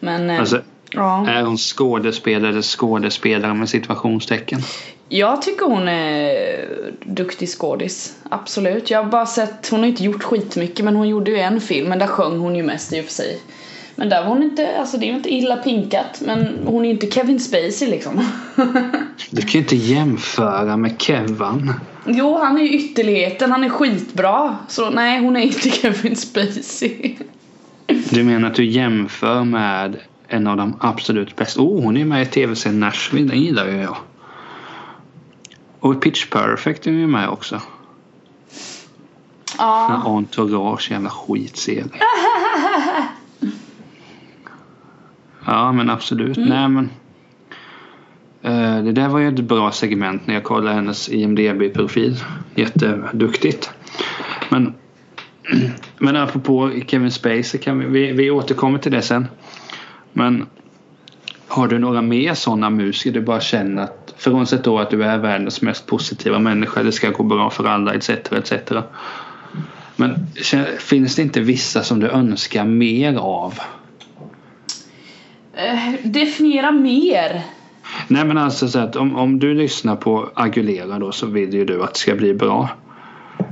Men eh, Alltså Ja. Är hon skådespelare skådespelare med situationstecken? Jag tycker hon är duktig skådis. Absolut. Jag har bara sett, hon har inte gjort skitmycket men hon gjorde ju en film men där sjöng hon ju mest i och för sig. Men där var hon inte, alltså det är ju inte illa pinkat men hon är ju inte Kevin Spacey liksom. [LAUGHS] Du kan ju inte jämföra med Kevin. jo, han är ju ytterligheten, han är skitbra. Så nej, hon är inte [LAUGHS] Kevin Spacey. Du menar att du jämför med en av de absolut bästa? Oh, hon är med i tv-serien Nashville, den gillar ju jag. Och Pitch Perfect är ju med också. ja. Ja. Entourage, jävla skitserie. [LAUGHS] Ja men absolut. Nej men. eh, det där var ju ett bra segment när jag kollade hennes IMDB-profil. Jätteduktigt. Men, [CLEARS THROAT] men apropå Kevin Spacey kan vi, vi, vi återkommer till det sen. Men har du några mer sådana musiker du bara känner att frånsett då att du är världens mest positiva människa, det ska gå bra för alla etc. etc. Men finns det inte vissa som du önskar mer av? Eh, definiera mer. Nej men alltså så att om, om du lyssnar på Agulera då så vill ju du att det ska bli bra.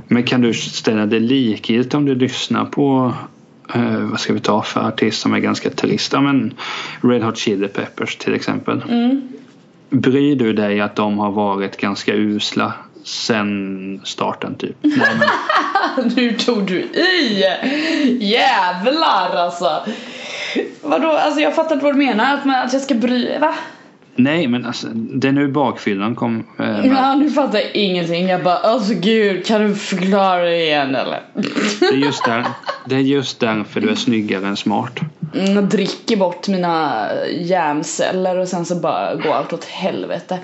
Men kan du ställa det likgiltigt om du lyssnar på eh, vad ska vi ta för artist som är ganska trist? Ja, men Red Hot Chili Peppers till exempel. Mm. Bryr du dig att de har varit ganska usla sen starten typ? [LAUGHS] Nej, men, Nu tog du i! Jävlar alltså! Vadå, alltså jag fattar inte vad du menar, att, man, att jag ska bry... Va? Nej men alltså det är nu bakfyllan kom. Eh, med. Ja, nu fattar jag ingenting. Jag bara, alltså gud, kan du förklara det igen eller? Det, är just där, det är just därför du är snyggare än smart. Mm, Jag dricker bort mina hjärnceller och sen så bara går allt åt helvete.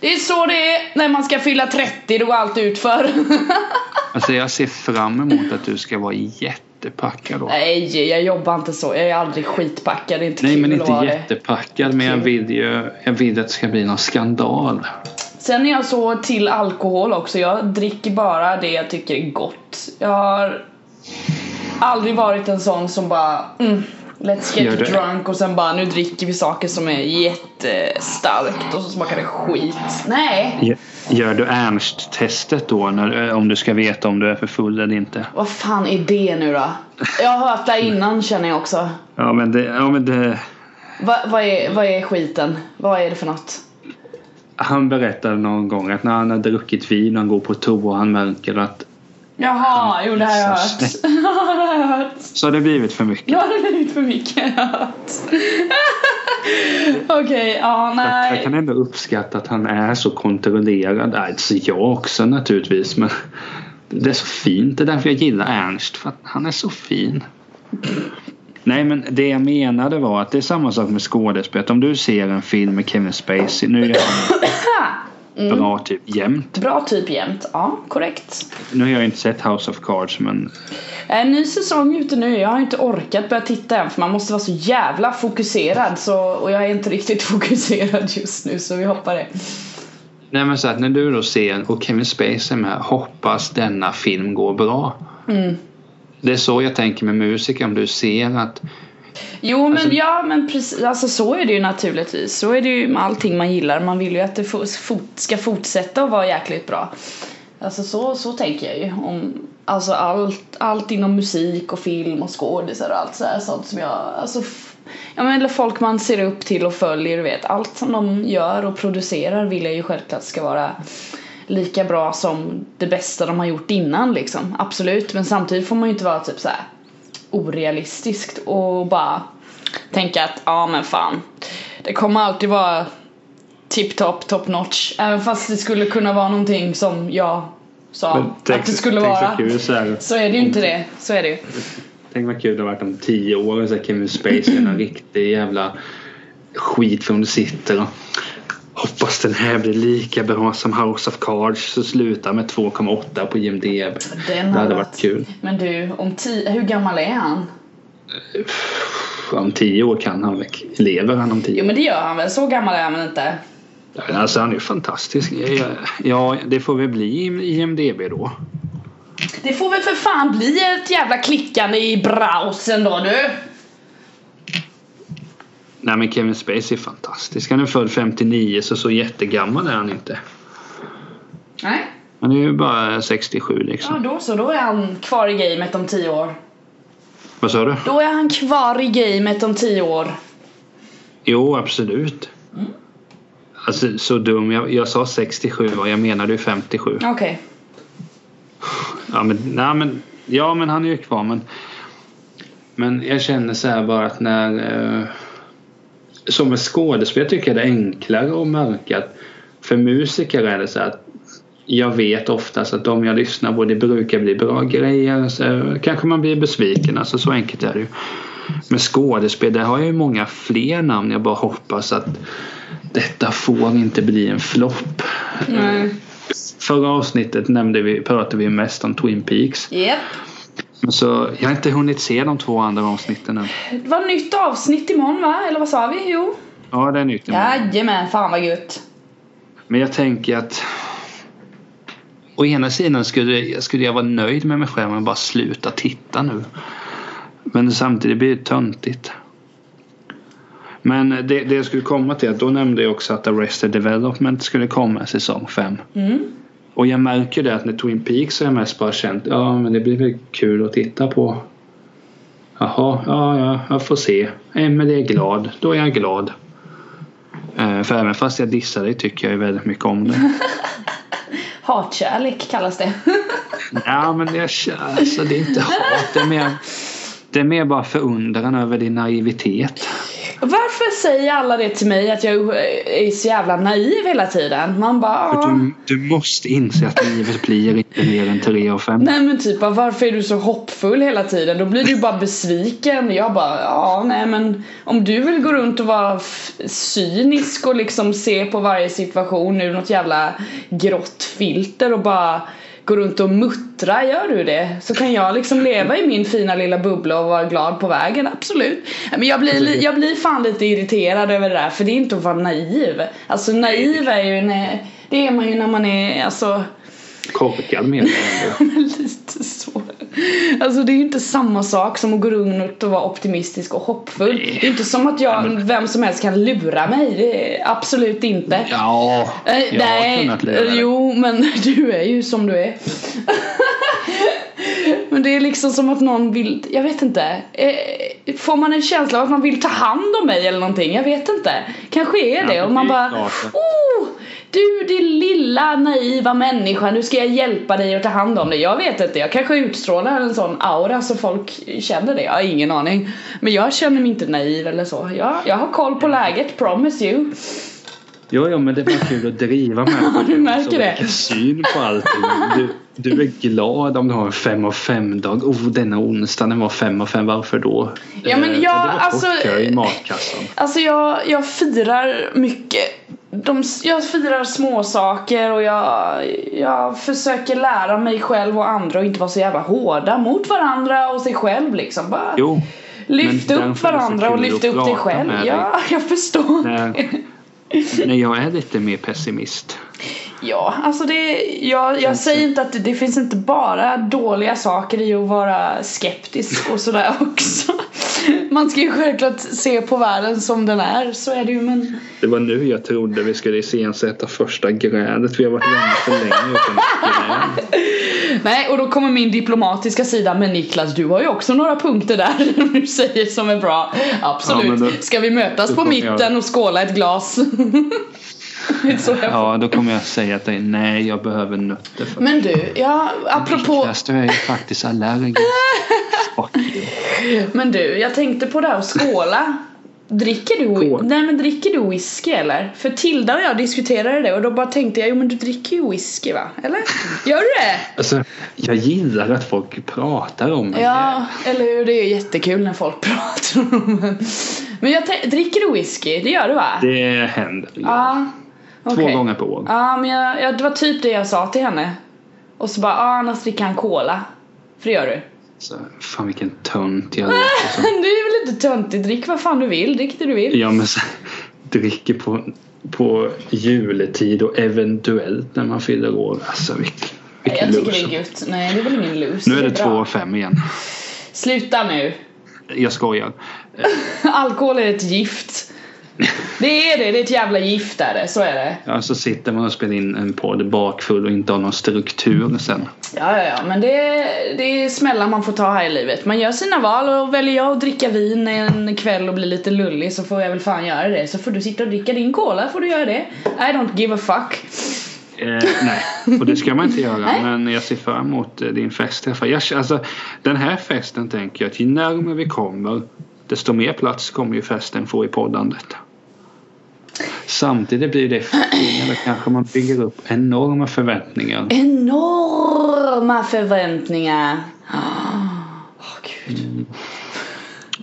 Det är så det är när man ska fylla 30, då går allt ut för. [LAUGHS] Alltså jag ser fram emot att du ska vara jättepackad då. Nej, jag jobbar inte så. Jag är aldrig skitpackad. Det är inte Nej kul men inte jättepackad men jag vill ju jag vill att det ska bli någon skandal. Sen är jag så till alkohol också. Jag dricker bara det jag tycker är gott. Jag har aldrig varit en sån som bara mm, Let's get drunk och sen bara nu dricker vi saker som är jättestarkt och så smakar det skit. Nej! Gör- Gör du Ernst-testet då när, om du ska veta om du är för full eller inte? Vad fan är det nu då? Jag har hört det innan känner jag också. Ja men det, ja, men det Va, vad, är, vad är skiten? Vad är det för något? han berättade någon gång att när han har druckit vin och han går på toa och han märker att Jaha, jo det [LAUGHS] har jag hört. Så har jag det blivit för mycket. Ja, det har blivit för mycket. jag. [LAUGHS] Okej, ja Jag, jag nej. kan ändå uppskatta att han är så kontrollerad. Alltså jag också naturligtvis men det är så fint. Det är därför jag gillar Ernst. För att han är så fin. Nej men det jag menade var att det är samma sak med skådespelet. Om du ser en film med Kevin Spacey. Nu är [COUGHS] han bra typ jämt. Bra typ jämt. Ja, korrekt. Nu har jag inte sett House of Cards men En ny säsong ute nu. Jag har inte orkat börja titta än för man måste vara så jävla fokuserad så, och jag är inte riktigt [LAUGHS] fokuserad just nu så vi hoppar det. Nej men så att när du då ser och Kevin Spacey är med. Hoppas denna film går bra. Mm. Det är så jag tänker med musik. Om du ser att Jo men Alltså- ja men precis, alltså så är det ju naturligtvis. Så är det ju med allting man gillar. Man vill ju att det fort, ska fortsätta att vara jäkligt bra. Alltså så, så tänker jag ju. Om, alltså allt, allt inom musik och film och skådisar och allt så här, sånt som jag, alltså Ja men eller folk man ser upp till och följer, du vet. Allt som de gör och producerar vill jag ju självklart ska vara lika bra som det bästa de har gjort innan liksom. Absolut, men samtidigt får man ju inte vara typ så här orealistiskt och bara tänka att ja men fan. Det kommer alltid vara tip-top, top notch även fast det skulle kunna vara någonting som jag sa Men tänk- att det skulle tänk så vara. så här. så är det ju inte det, så är det ju. Tänk vad kul det har varit om tio år och så Kevin Spacey en [CLEARS THROAT] riktig jävla skit från du sitter och hoppas den här blir lika bra som House of Cards så slutar med 2,8 på IMDB. Den Det har hade varit kul. Men du, om tio, hur gammal är han? Om tio år kan han väl, lever han om tio Jo år? men det gör han väl, så gammal är han väl inte? Alltså han är ju fantastisk. Ja, det får väl bli IMDB då. Det får väl för fan bli ett jävla klickande i browsern då du Nej men Kevin Spacey är fantastisk. Han är född 59 så så jättegammal är han inte. Nej. Han är ju bara 67 liksom. Ja, då så. Då är han kvar i gamet om tio år. Vad sa du? Då är han kvar i gamet om tio år. Jo absolut. Alltså så dum. Jag, jag sa 67 och jag menade ju 57. Okej. Ja men, nej, men, ja, men han är ju kvar. Men, men jag känner så här bara att när... Som med skådespel tycker jag det är enklare att märka att för musiker är det så att jag vet oftast att de jag lyssnar på det brukar bli bra grejer. Så kanske man blir besviken. Alltså så enkelt är det ju. Med skådespel där har jag ju många fler namn. Jag bara hoppas att detta får inte bli en flopp. Förra avsnittet nämnde vi, pratade vi mest om Twin Peaks. Japp. Men Så jag har inte hunnit se de två andra avsnitten än. Det var nytt avsnitt imorgon va? Eller vad sa vi? Jo. Ja, det är nytt. imorgon. Jajamän, fan vad gött. Men jag tänker att Å ena sidan skulle, skulle jag vara nöjd med mig själv om jag bara sluta titta nu. Men samtidigt blir det töntigt. Men det, det jag skulle komma till att då nämnde jag också att Arrested Development skulle komma säsong 5. Mm. Och jag märker det att när Twin Peaks har jag mest bara känt ja men det blir väl kul att titta på. Jaha, ja, ja, jag får se. Emelie är glad, då är jag glad. Eh, för även fast jag dissar dig tycker jag ju väldigt mycket om det. [LAUGHS] Hatkärlek kallas det. [LAUGHS] Ja men det är, alltså, det är inte hat, det är mer, det är mer bara förundran över din naivitet. Varför säger alla det till mig att jag är så jävla naiv hela tiden? Man bara... För "Ah." du, du måste inse att livet blir inte mer än tre och fem. Nej men typ varför är du så hoppfull hela tiden? Då blir du bara besviken. Jag bara ja nej men om du vill gå runt och vara cynisk och liksom se på varje situation ur något jävla grått filter och bara gå runt och muttra, gör du det? Så kan jag liksom leva i min fina lilla bubbla och vara glad på vägen, absolut. Men jag blir, jag blir fan lite irriterad över det där för det är inte att vara naiv. Alltså naiv är ju när, det är man ju när man är alltså Korkad jag. men [LAUGHS] lite så. Alltså det är ju inte samma sak som att gå runt och vara optimistisk och hoppfull. Det är inte som att jag, vem som helst kan lura mig. Det är absolut inte. Ja, Eh, jag har Nej, kunnat lura dig. jo men [LAUGHS] du är ju som du är. [LAUGHS] men det är liksom som att någon vill, jag vet inte. Eh, Får man en känsla av att man vill ta hand om mig eller någonting? Jag vet inte. Kanske är Ja, det och det man bara klart Oh! Du din lilla naiva människa, nu ska jag hjälpa dig och ta hand om dig. Jag vet inte, jag kanske utstrålar en sån aura så folk känner det. Jag har ingen aning. Men jag känner mig inte naiv eller så. Jag, jag har koll på läget, promise you. Jo, jo, men det var kul att driva med. [LAUGHS] Ja, du märker det. Syn på allting. Du, du är glad om du har en fem av fem dag. Oh, denna onsdag den var fem av fem. Varför då? Ja, men Eh, jag- det var alltså- i matkassan. Alltså jag, jag firar mycket. De, jag firar små saker och jag, jag försöker lära mig själv och andra och inte vara så jävla hårda mot varandra och sig själv liksom. Bara Jo, lyft upp varandra och lyft att upp dig själv. Ja, [LAUGHS] jag förstår. när, när jag är lite mer pessimist. Ja, alltså det, jag, jag säger inte att det, det finns inte bara dåliga saker i att vara skeptisk och sådär [LAUGHS] också. Man ska ju självklart se på världen som den är, så är det ju men Det var nu jag trodde vi skulle iscensätta första grädet. Vi har varit vänner för länge utan gräd. Nej, och då kommer min diplomatiska sida Men Niklas, du har ju också några punkter där [LAUGHS] du säger som är bra Absolut, Ja, då- ska vi mötas på mitten och skåla ett glas? [LAUGHS] Det Ja, då kommer jag säga till dig nej, jag behöver nötter. För Men du, ja, apropå Niklas, du är ju faktiskt allergisk. [LAUGHS] Men du, jag tänkte på det här att skåla Dricker du, nej men dricker du whisky eller? För Tilda och jag diskuterade det och då bara tänkte jag, jo men du dricker ju whisky va? Eller? Gör du det? Alltså, jag gillar att folk pratar om mig. Ja, eller hur? Det är ju jättekul när folk [LAUGHS] pratar om det. Men jag dricker du whisky? Det gör du va? Det händer. Ja. Två okej. gånger per år. Ja, men jag, jag, det var typ det jag sa till henne. Och så bara, ja annars dricker han cola. För det gör du. Så, fan vilken tönt jag låter som. [LAUGHS] Du är väl inte töntig? Drick vad fan du vill, drick det du vill. Ja men så, dricker på, på juletid och eventuellt när man fyller år. Alltså vilken, vilken jag tycker det är loser. gött. Nej, det är väl ingen lus. Nu är det två bra. och fem igen. Sluta nu. Jag skojar. [LAUGHS] Alkohol är ett gift. Det är det, det är ett jävla gift är det, så är det. Ja, så sitter man och spelar in en podd bakfull och inte har någon struktur sen. Ja, ja, ja, men det, det är smällar man får ta här i livet. Man gör sina val och väljer jag att dricka vin en kväll och bli lite lullig så får jag väl fan göra det. Så får du sitta och dricka din cola får du göra det. I don't give a fuck. Eh, nej, och det ska man inte göra. [LAUGHS] Men jag ser fram emot eh, din fest. Jag, alltså, den här festen tänker jag att ju närmare vi kommer desto mer plats kommer ju festen få i poddandet. Samtidigt blir det fel. kanske man bygger upp enorma förväntningar. Enorma förväntningar. Åh gud.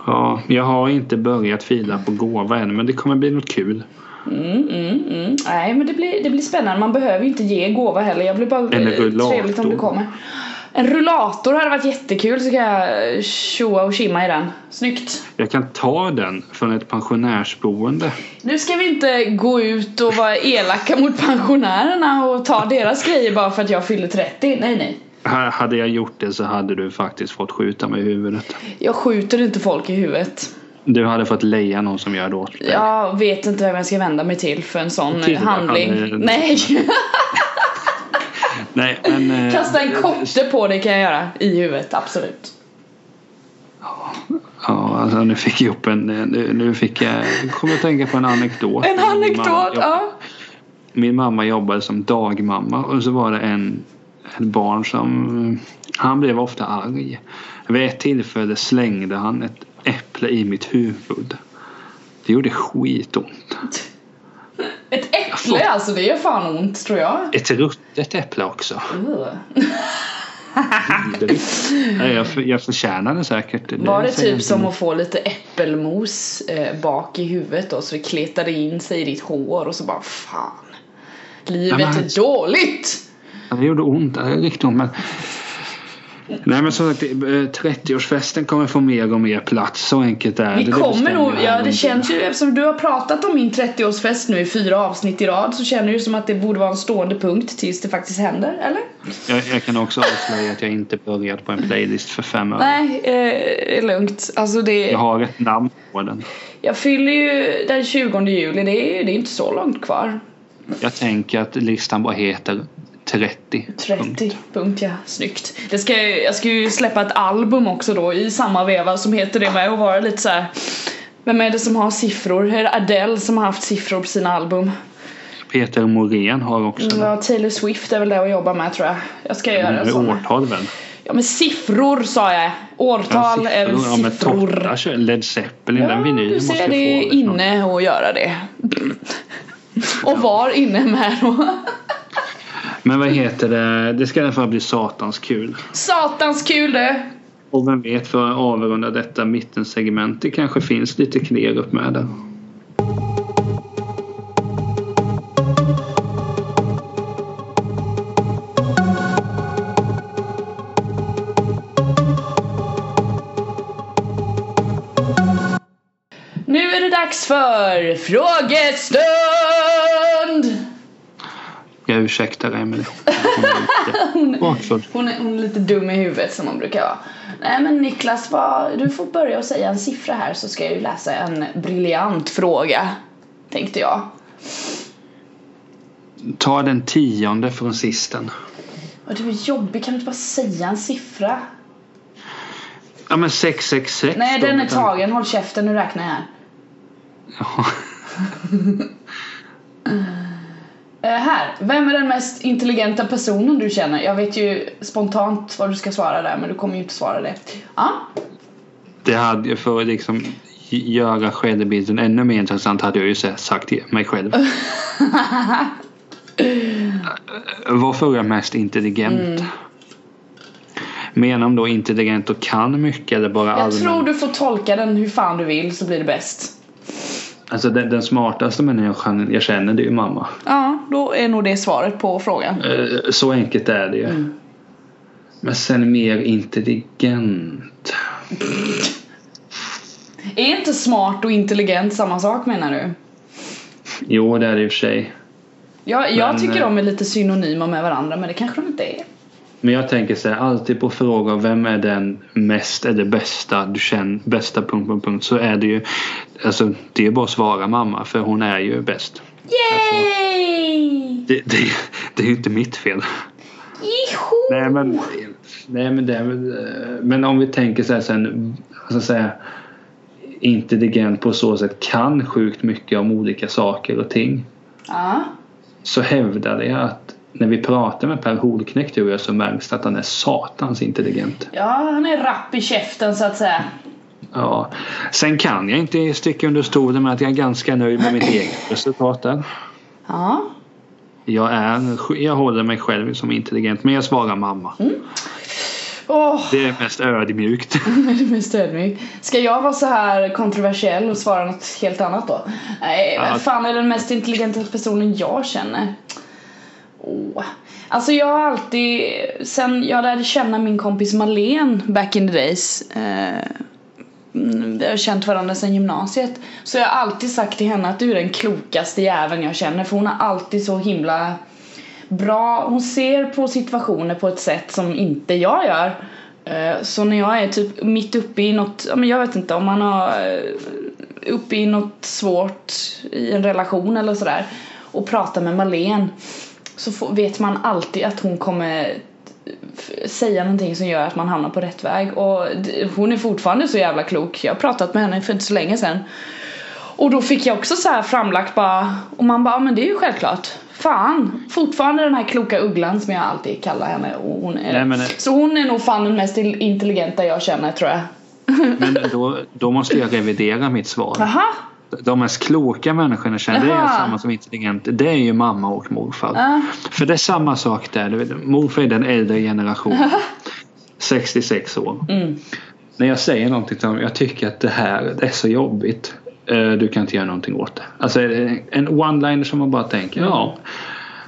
Ja, jag har inte börjat fila på gåva än men det kommer bli något kul. Mm, mm, mm. Nej men det blir, det blir spännande. Man behöver ju inte ge gåva heller. Jag blir bara rullator. trevligt om det kommer. En rullator hade varit jättekul så kan jag tjoa och kimma i den. Snyggt. Jag kan ta den från ett pensionärsboende. Nu ska vi inte gå ut och vara elaka mot pensionärerna och ta deras grejer bara för att jag fyller 30. Nej nej. Hade jag gjort det så hade du faktiskt fått skjuta mig i huvudet. Jag skjuter inte folk i huvudet. Du hade fått leja någon som gör det åt dig. Jag vet inte vem jag ska vända mig till för en sån Till handling. han, eh, Nej. [LAUGHS] Nej, men... eh, Kasta en kotte på dig kan jag göra i huvudet, absolut. Ja, alltså nu fick jag upp en... Nu, nu fick jag... jag kommer att tänka på en anekdot. En Min mamma anekdot, ja. Min mamma jobbade som dagmamma och så var det en, ett barn som... Han blev ofta arg. Vid ett tillfälle slängde han ett äpple i mitt huvud. Det gjorde skitont. [LAUGHS] Ett äpple alltså, det gör fan ont tror jag. Ett ruttet äpple också. Jag, för, jag förtjänar det säkert. Var det säger jag typ som att få lite äppelmos eh, bak i huvudet då så det kletade in sig i ditt hår och så bara fan. Livet Ja, men- är dåligt! Det gjorde ont. Det är riktigt ont. Men... Nej men som sagt, eh, 30-årsfesten kommer få mer och mer plats. Så enkelt är Vi det. Det kommer nog, ja det känns ju eftersom du har pratat om min 30-årsfest nu i fyra avsnitt i rad så känner du som att det borde vara en stående punkt tills det faktiskt händer, eller? Jag, jag kan också avslöja att jag inte börjat på en playlist för fem år. Nej, eh, är lugnt. Alltså det... Jag har ett namn på den. Jag fyller ju den 20 juli, det är, det är inte så långt kvar. Jag tänker att listan bara heter 30. 30 punkt ja, snyggt. Det ska, jag ska ju släppa ett album också då i samma veva som heter det med och vara lite så här. Vem är det som har siffror? Är det Adele som har haft siffror på sina album? Peter Morén har också Mm, Ja, Taylor Swift är väl det att jobba med tror jag. Jag ska göra det. såna. Årtal väl? Ja men siffror sa jag. Årtal är väl Ja, men siffror. Totta kör Led Zeppelin, Ja, den vinylen du måste ser jag det få. inne att göra det. [LAUGHS] Och var inne med då. Men vad heter det? Det ska i alla fall bli satans kul. Satans kul det. Och vem vet för att avrunda detta mittensegment. Det kanske finns lite Klerup med där. Nu är det dags för frågestund! Jag ursäktar Emelie. [LAUGHS] Hon är lite bakfull. Hon är, hon är lite dum i huvudet som hon brukar vara. Nej men Niklas, vad, du får börja och säga en siffra här så ska jag ju läsa en briljant fråga. Tänkte jag. Ta den tionde från sisten. Och du är jobbig, kan du inte bara säga en siffra? Ja men 666 Nej då. den är tagen, håll käften nu räknar jag här. Ja. [LAUGHS] Eh, här, vem är den mest intelligenta personen du känner? Jag vet ju spontant vad du ska svara där men du kommer ju inte svara det. Ja, Det hade för att liksom göra självbilden ännu mer intressant hade jag ju sagt till mig själv. [LAUGHS] Varför är jag mest intelligent? Mm. Menar de då intelligent och kan mycket eller bara jag allmänt? tror du får tolka den hur fan du vill så blir det bäst. Alltså den, den smartaste människan jag känner det är ju mamma. Ja, då är nog det svaret på frågan. Eh, Så enkelt är det ju. Mm. Men sen mer intelligent. Är inte smart och intelligent samma sak menar du? Jo det är det i och för sig. Jag, jag Men, tycker eh, de är lite synonyma med varandra men det kanske de inte är. Men jag tänker så här, alltid på frågor vem är den mest eller bästa du känner, bästa punkt, punkt, punkt så är det ju alltså det är bara att svara mamma för hon är ju bäst. Yay! Det, det, det är ju inte mitt fel. Iho! Nej men, nej, men, det, eh, men om vi tänker så här sen, alltså så här, intelligent på så sätt kan sjukt mycket om olika saker och ting. Ja. Så hävdade jag att när vi pratar med Per Holknekt tror jag så märks det att han är satans intelligent. ja, han är rapp i käften så att säga. Ja. Sen kan jag inte sticka under stolen med att jag är ganska nöjd med mitt eget resultat där. Ja. Jag, är, jag håller mig själv som intelligent men jag svarar mamma. Åh, Det är mest ödmjukt. [LAUGHS] det är mest ödmjuk. Ska jag vara så här kontroversiell och svara något helt annat då? Nej, Ja. fan är den mest intelligenta personen jag känner? Åh. Alltså jag har alltid, sen jag lärde känna min kompis Malene back in the days eh, Vi har känt varandra sedan gymnasiet Så jag har alltid sagt till henne att du är den klokaste jäveln jag känner för hon har alltid så himla bra, hon ser på situationer på ett sätt som inte jag gör Eh, Så när jag är typ mitt uppe i något, ja men jag vet inte om man har eh, uppe i något svårt i en relation eller sådär och pratar med Malene så får, vet man alltid att hon kommer säga någonting som gör att man hamnar på rätt väg och hon är fortfarande så jävla klok. Jag har pratat med henne för inte så länge sedan. Och då fick jag också så här framlagt bara och man bara, "Ja, men det är ju självklart. Fan, fortfarande den här kloka ugglan som jag alltid kallar henne och hon är Nej, men- Så hon är nog fan den mest intelligenta jag känner tror jag. Men [LAUGHS] då, då måste jag revidera mitt svar. Aha, De mest kloka människorna känner, det är samma som intelligent. Det är ju mamma och morfar. Ja. För det är samma sak där. Morfar är den äldre generationen. 66 år. mm. När jag säger någonting till honom, jag tycker att det här det är så jobbigt. Eh, Du kan inte göra någonting åt det. Alltså en one-liner som man bara tänker, ja.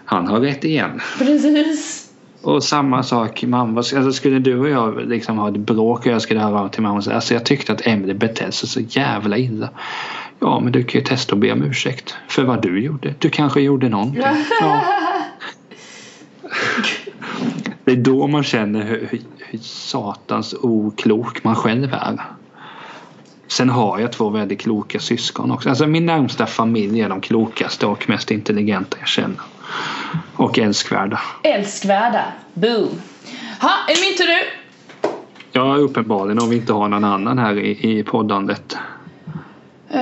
Han har rätt igen. Precis. Och samma sak mamma. Alltså skulle du och jag liksom ha ett bråk och jag skulle höra av till mamma och säga alltså jag tyckte att Emily betedde sig så jävla illa. Ja men du kan ju testa att be om ursäkt för vad du gjorde. Du kanske gjorde någonting. Ja. [LAUGHS] Det är då man känner hur, hur, hur satans oklok man själv är. Sen har jag två väldigt kloka syskon också. Alltså min närmsta familj är de klokaste och mest intelligenta jag känner. Och älskvärda. Älskvärda. Boom. Ha, är det min tur nu? Ja, uppenbarligen om vi inte har någon annan här i, i poddandet. Eh,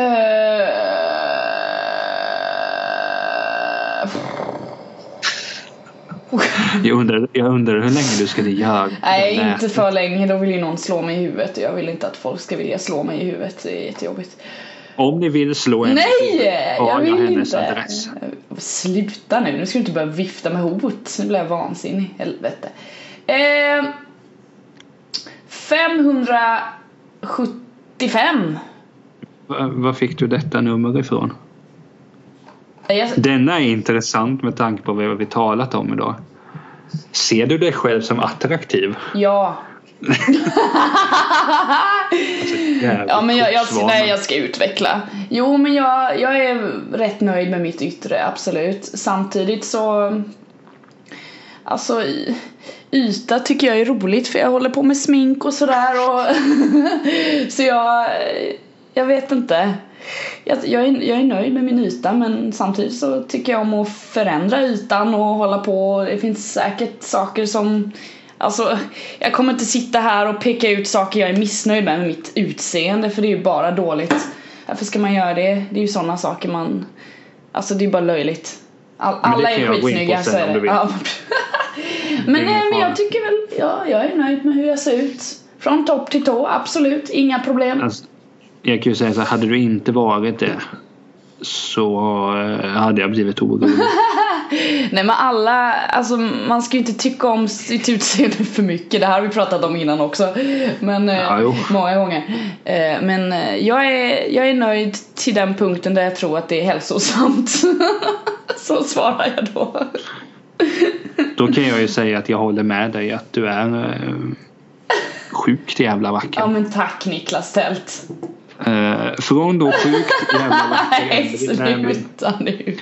Jag undrar, jag undrar hur länge du skulle göra Nej, inte för länge. Då vill ju någon slå mig i huvudet och jag vill inte att folk ska vilja slå mig i huvudet. Det är jättejobbigt. Om ni vill slå en Nej! Jag jag vill hennes inte. adress. Sluta nu. Nu ska du inte börja vifta med hot. Nu blir jag vansinnig. Helvete. Eh, 575. Va- Var fick du detta nummer ifrån? Jag, Denna är intressant med tanke på vad vi talat om idag. Ser du dig själv som attraktiv? ja. Jävligt Ja men jag, jag, nej, jag ska utveckla. Jo men jag, jag är rätt nöjd med mitt yttre, absolut. Samtidigt så Alltså yta tycker jag är roligt för jag håller på med smink och sådär och [LAUGHS] Så jag Jag vet inte jag, jag, är, jag är nöjd med min yta men samtidigt så tycker jag om att förändra ytan och hålla på Det finns säkert saker som Alltså, jag kommer inte sitta här och peka ut saker jag är missnöjd med med mitt utseende för det är ju bara dåligt. Varför ska man göra det? Det är ju sådana saker man... Alltså det är bara löjligt. All, alla är skitsnygga så är det. Ja. [LAUGHS] men nej, men jag tycker väl, ja, jag är nöjd med hur jag ser ut. Från topp till tå, absolut, inga problem. Alltså, jag kan ju säga så här, hade du inte varit det så eh, hade jag blivit orolig. [LAUGHS] Nej men alla, alltså man ska ju inte tycka om sitt utseende [LAUGHS] för mycket. Det här har vi pratat om innan också. Men eh, Ja, många gånger. Eh, men jag är, jag är nöjd till den punkten där jag tror att det är hälsosamt. [LAUGHS] Så svarar jag då. Då kan jag ju säga att jag håller med dig att du är sjukt jävla vacker. Ja men tack Niklas Tält. Eh, från då [LAUGHS] sjukt jävla vacker Nej sluta nu.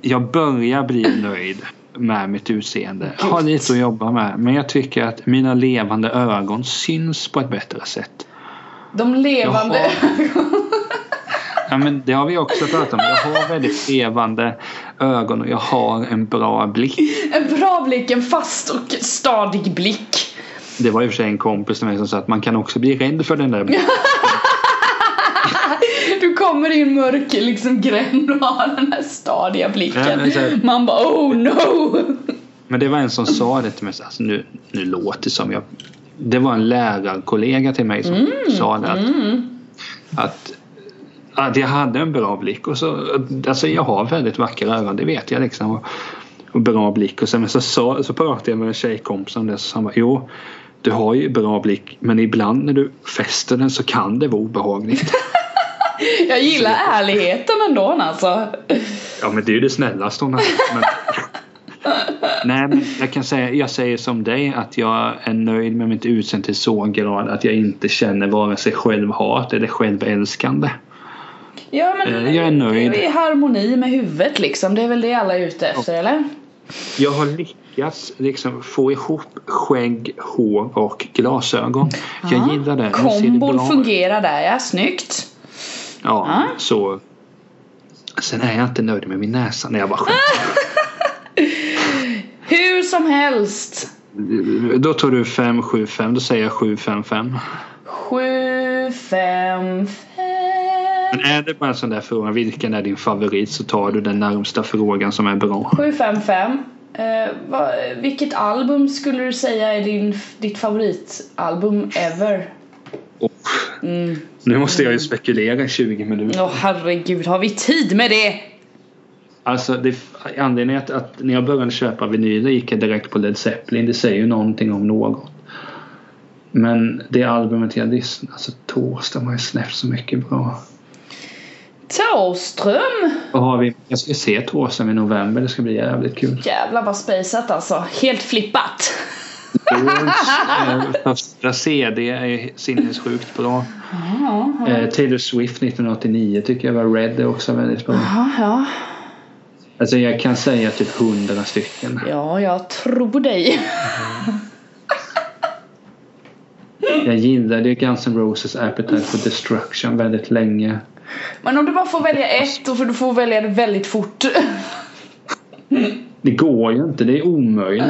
Jag börjar bli nöjd. med mitt utseende. Jag har lite att jobba med. Men jag tycker att mina levande ögon syns på ett bättre sätt. De levande Jaha. [LAUGHS] Ja, men det har vi också pratat om. Jag har väldigt levande ögon och jag har en bra blick. En bra blick, en fast och stadig blick. Det var i och för sig en kompis till mig som sa att man kan också bli rädd för den där blicken. [LAUGHS] Kommer i en mörk liksom gränd och har den här stadiga blicken. här- Man bara oh no! Men det var en som sa det till mig. Alltså, nu, nu låter det som jag... Det var en lärarkollega till mig som sa det. Att, Mm. att, att jag hade en bra blick. Och så, alltså jag har väldigt vackra ögon, det vet jag liksom. Och, och bra blick. Och sen men så, så, så pratade jag med en tjejkompis om det. Så han bara, jo du har ju bra blick men ibland när du fäster den så kan det vara obehagligt. [LAUGHS] [LAUGHS] Jag gillar ärligheten ändå alltså. Ja men det är ju det snällaste hon har men... [LAUGHS] Nej men jag kan säga, jag säger som dig att jag är nöjd med mitt utseende till så grad att jag inte känner vare sig självhat eller självälskande. Ja men Eh, jag är nöjd. Det är i harmoni med huvudet liksom. Det är väl det alla är ute efter eller? Jag har lyckats liksom få ihop skägg, hår och glasögon. Ja. Jag gillar det. Kombon fungerar där ja, snyggt. Ja, Ja. så. Sen är jag inte nöjd med min näsa när jag bara skämtar. [LAUGHS] Hur som helst. Då tar du 575, då säger jag 755. Sju, fem, fem. Men är det bara en sån där fråga, vilken är din favorit så tar du den närmsta frågan som är bra. 755. Eh, vad, vilket album skulle du säga är din, ditt favoritalbum ever? Och Mm. nu måste jag ju spekulera i 20 minuter. Åh herregud, har vi tid med det? Alltså det, anledningen att, att när jag började köpa vinyler gick jag direkt på Led Zeppelin. Det säger ju någonting om något. Men det albumet jag lyssnade, alltså Thåström har ju släppt så mycket bra. Thåström! Vad har vi? Jag ska se Thåström i november, det ska bli jävligt kul. Jävlar vad spejsat alltså. Helt flippat. Eh, första CD är sinnessjukt bra. Ja, Eh, Taylor Swift 1989 tycker jag var Red är också väldigt bra. ja, ja. Alltså jag kan säga typ hundra stycken. Ja, jag tror dig. Jag gillade ju Guns N' Roses Appetite for Destruction väldigt länge. Men om du bara får välja ett, då får du får välja det väldigt fort. Det går ju inte, det är omöjligt.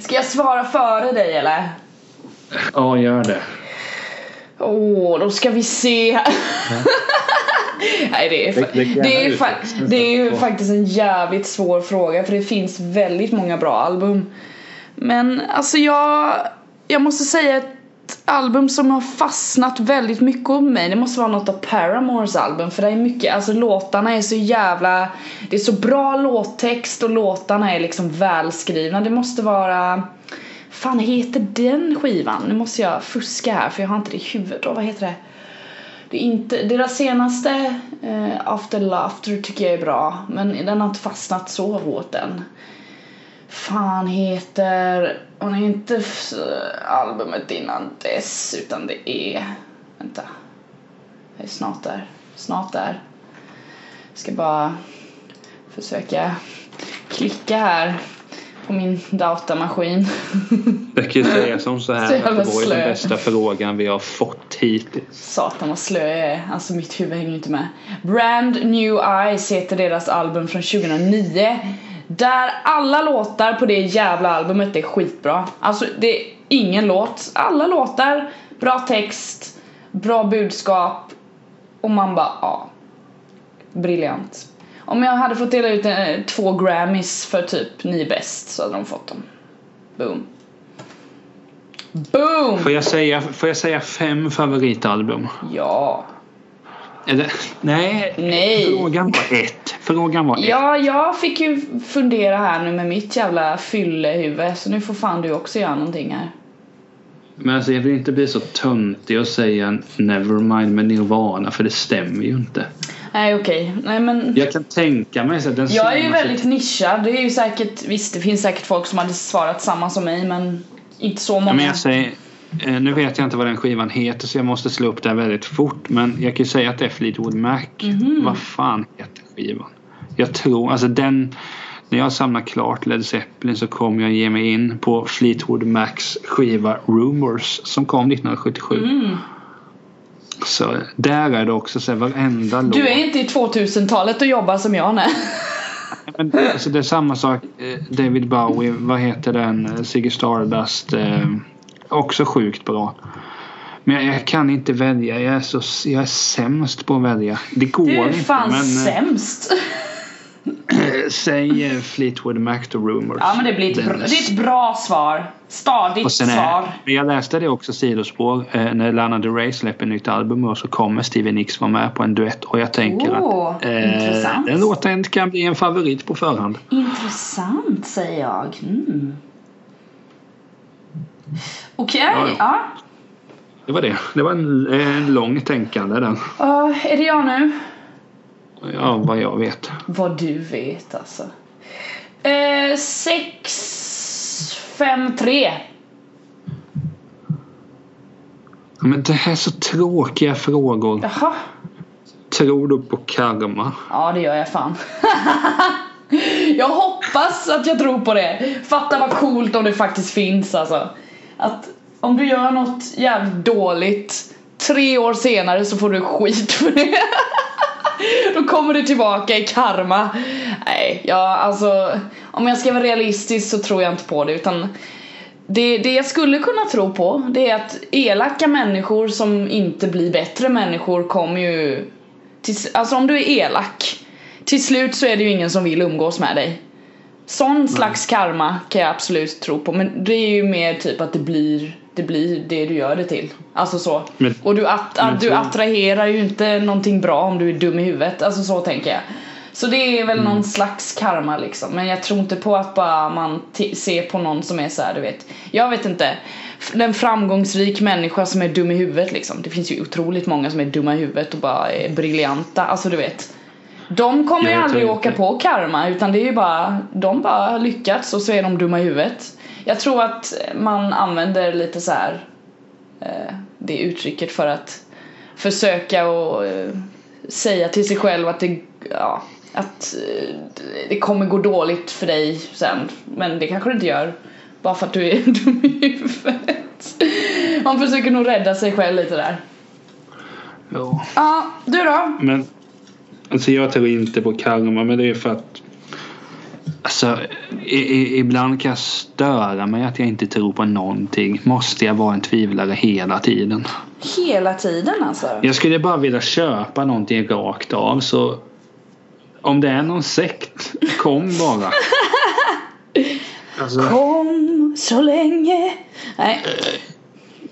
Ska jag svara före dig eller? Ja, gör det. Åh, då ska vi se. [LAUGHS] Nej, det är, Lägg- lägg det är, fa- det är ju faktiskt en jävligt svår fråga för det finns väldigt många bra album. Men alltså jag, jag måste säga album som har fastnat väldigt mycket hos mig det måste vara något av Paramores album för det är mycket, alltså låtarna är så jävla Det är så bra låttext och låtarna är liksom välskrivna. Det måste vara fan heter den skivan? Nu måste jag fuska här för jag har inte det i huvudet. Åh, vad heter det? Det är inte, deras senaste eh, After Laughter tycker jag är bra men den har inte fastnat så hårt än. Fan heter, hon är inte albumet innan dess utan det är, vänta. Jag är snart där, snart där. Ska bara försöka klicka här på min datamaskin. Jag kan ju säga som så [LAUGHS] Så här jävla att det var ju den bästa frågan vi har fått hittills. Satan vad slö jag är, alltså mitt huvud hänger inte med. Brand New Eyes heter deras album från 2009. Där alla låtar på det jävla albumet är skitbra. Alltså det är ingen låt, alla låtar, bra text, bra budskap och man bara ja. Briljant. Om jag hade fått dela ut eh, två Grammys för typ ni bäst så hade de fått dem. Boom. Boom! Får jag säga, får jag säga fem favoritalbum? Ja. Eller, nej, Nej. frågan var ett. Frågan var ett. Ja, jag fick ju fundera här nu med mitt jävla fyllehuvud så nu får fan du också göra någonting här. Men alltså jag vill inte bli så töntig och säga Nevermind med Nirvana för det stämmer ju inte. Nej okej, nej men Jag kan tänka mig så att den jag är ju väldigt nischad. Det är ju säkert, visst det finns säkert folk som hade svarat samma som mig men inte så många. Ja, men jag säger, nu vet jag inte vad den skivan heter så jag måste slå upp det väldigt fort. Men jag kan ju säga att det är Fleetwood Mac. Mhm. Vad fan heter skivan? Jag tror, alltså den, när jag samlar klart Led Zeppelin så kommer jag ge mig in på Fleetwood Macs skiva Rumors som kom 1977. Mm. Så där är det också så här, varenda låt. Du är inte i 2000-talet och jobbar som jag nej. Men, alltså, det är samma sak. eh, David Bowie, vad heter den? Eh, Ziggy Stardust. Eh, också sjukt bra. Men jag, jag kan inte välja. Jag är, så, jag är sämst på att välja. Det går Du är inte. fan men, eh, sämst. [CLEARS THROAT] Säg eh, Fleetwood Mac to Rumors. Ja men det blir ett, bra, är- det är ett bra svar. Stadigt och sen är, svar. men jag läste det också sidospår. Eh, när Lana Del Rey släpper nytt album och så kommer Stevie Nicks vara med på en duett. Och jag tänker Åh, att eh, den låten kan bli en favorit på förhand. Intressant säger jag. Mm. Okej, Ja, ja. ja. Det var det. Det var en, en lång tänkande den. Ja, är det jag nu? Ja, vad jag vet. Vad du vet alltså. Eh, sex, fem, tre. Ja, Men det här är så tråkiga frågor. Jaha. Tror du på karma? Ja, det gör jag fan. [LAUGHS] jag hoppas att jag tror på det. Fatta vad coolt om det faktiskt finns alltså. Att om du gör något jävligt dåligt tre år senare så får du skit för det. [LAUGHS] Då kommer du tillbaka i karma. Nej, ja alltså om jag ska vara realistisk så tror jag inte på det utan det, det jag skulle kunna tro på det är att elaka människor som inte blir bättre människor kommer ju till, Alltså om du är elak Till slut så är det ju ingen som vill umgås med dig Sån slags karma kan jag absolut tro på men det är ju mer typ att det blir Det blir det du gör det till. Alltså så. Men- Och du, att, att du attraherar ju inte någonting bra om du är dum i huvudet. Alltså så tänker jag. Så det är väl Mm. någon slags karma liksom. Men jag tror inte på att bara man ser på någon som är så här, du vet. Jag vet inte. En framgångsrik människa som är dum i huvudet liksom. Det finns ju otroligt många som är dumma i huvudet och bara är briljanta. Alltså du vet De kommer ju aldrig åka inte- på karma utan det är ju bara De bara lyckats och så är de dumma i huvudet Jag tror att man använder lite så här eh, Det uttrycket för att Försöka och eh, säga till sig själv att det Ja att eh, det kommer gå dåligt för dig sen Men det kanske det inte gör Bara för att du är [LAUGHS] dum i huvudet Man försöker nog rädda sig själv lite där Ja. Ja, du då? Men alltså jag tror inte på karma men det är för att Alltså i, i, ibland kan jag störa mig att jag inte tror på någonting. Måste jag vara en tvivlare hela tiden? Hela tiden alltså? Jag skulle bara vilja köpa någonting rakt av så om det är någon sekt, kom bara. Alltså, [LAUGHS] Kom så länge Nej,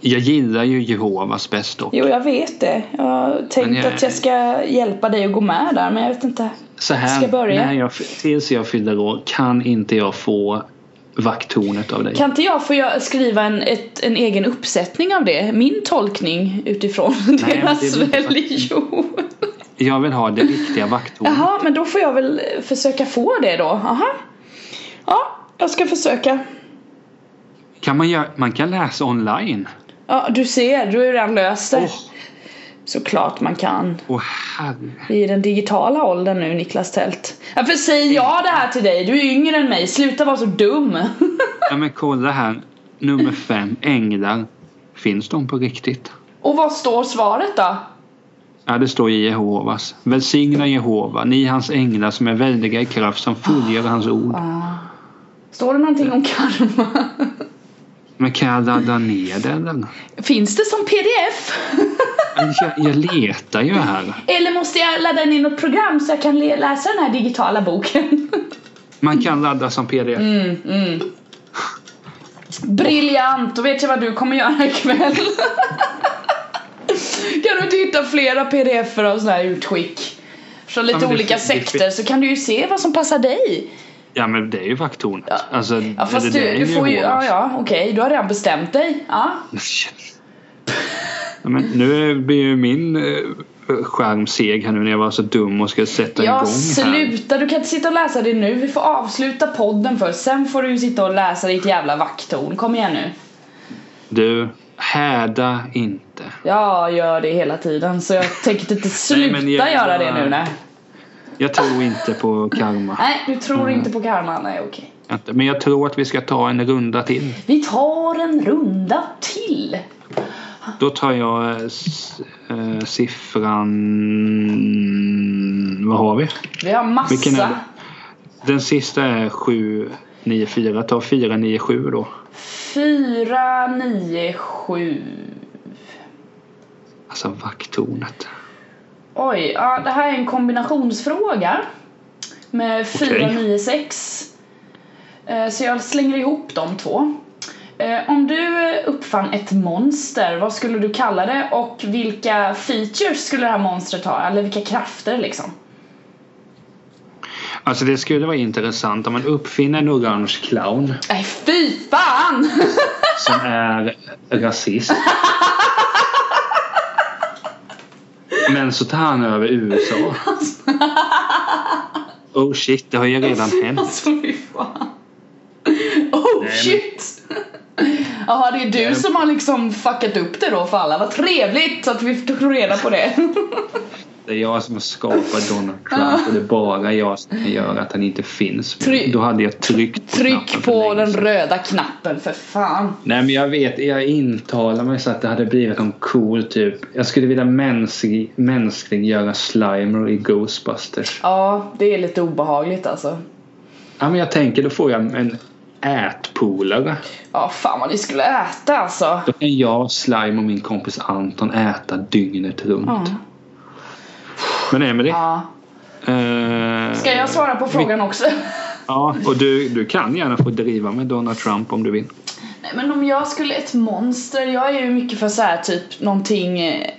jag gillar ju Jehovas bäst dock. jo jag vet det Jag har tänkt jag- att jag ska hjälpa dig att gå med där men jag vet inte Så här, Ska börja? När jag, tills jag fyller år kan inte jag få vakttornet av dig. Kan inte jag få skriva en, ett, en egen uppsättning av det? Min tolkning utifrån det deras religion Jag vill ha det riktiga vakttornet. Jaha, men då får jag väl försöka få det då. Aha. Ja, jag ska försöka. Kan man, göra, man kan läsa online. Ja, du ser, du har ju redan löst det. Åh. Såklart man kan. Är i den digitala åldern nu, Niklas Tält. Ja, för säger jag det här till dig, du är yngre än mig, sluta vara så dum. [LAUGHS] Ja men kolla här. Nummer fem. Änglar. Finns de på riktigt? Och vad står svaret då? Ja det står i Jehovas. Välsigna Jehova, ni hans änglar som är väldiga i kraft som fullgör hans ord. Ah. Står det någonting om karma? [LAUGHS] Men kan jag ladda ner det eller? Finns det som pdf? Jag, jag letar ju här. Eller måste jag ladda in i något program så jag kan läsa den här digitala boken? Man kan ladda som pdf. Mm, mm. Briljant! Då vet jag vad du kommer göra ikväll. kan du inte hitta flera pdf-er av sådana här utskick? Från lite olika sekter så kan du ju se vad som passar dig. Ja men det är ju vakttornet. Ja. Alltså, Ja fast det, du, det du får ju, ja ja okej, du har redan bestämt dig. Ja. [LAUGHS] Ja, men nu blir ju min eh, skärm seg här nu när jag var så dum och ska sätta Ja igång här. sluta, du kan inte sitta och läsa det nu. Vi får avsluta podden först. Sen får du ju sitta och läsa ditt jävla vakttorn. Kom igen nu. Du, häda inte. Jag gör det hela tiden så jag tänker inte [LAUGHS] sluta men jag- göra det nu nej. Jag tror inte på karma. Nej, du tror inte på karma. Nej, okej. Men jag tror att vi ska ta en runda till. Vi tar en runda till. Då tar jag eh, eh, siffran... Vad har vi? Vi har massa. Den sista är 794. Ta 497 då. 4, 9, 7. Alltså vakttornet. Oj, ja, det här är en kombinationsfråga. Med 4, Okej. 9, 6. Eh, Så jag slänger ihop de två. Eh, Om du uppfann ett monster, vad skulle du kalla det? Och vilka features skulle det här monstret ha? Eller vilka krafter liksom? Alltså det skulle vara intressant om man uppfinner en orange clown Nej fy fan! [LAUGHS] som är rasist. [LAUGHS] Men så tar han över USA. [LAUGHS] Oh shit, det har ju redan hänt. Alltså fy fan. Oh men- shit! Jaha, det är du som har liksom fuckat upp det då för alla. Vad trevligt att vi tog reda på det. Det är jag som har skapat Donald Trump och det är bara jag som kan göra att han inte finns. Try- Då hade jag tryckt på Tryck på den röda knappen för fan. Nej men jag vet, jag intalar mig så att det hade blivit någon cool typ. Jag skulle vilja mänsklig, mänskliggöra Slimer i Ghostbusters. Ja, det är lite obehagligt alltså. Ja men jag tänker då får jag en ätpolare. Ja, fan vad ni skulle äta alltså. Då kan jag, Slime och min kompis Anton äta dygnet runt. Ja. Men Emelie. Ja. eh, Ska jag svara på frågan också? Ja, och du, du kan gärna få driva med Donald Trump om du vill. Nej men om jag skulle ett monster, jag är ju mycket för så här typ någonting eh,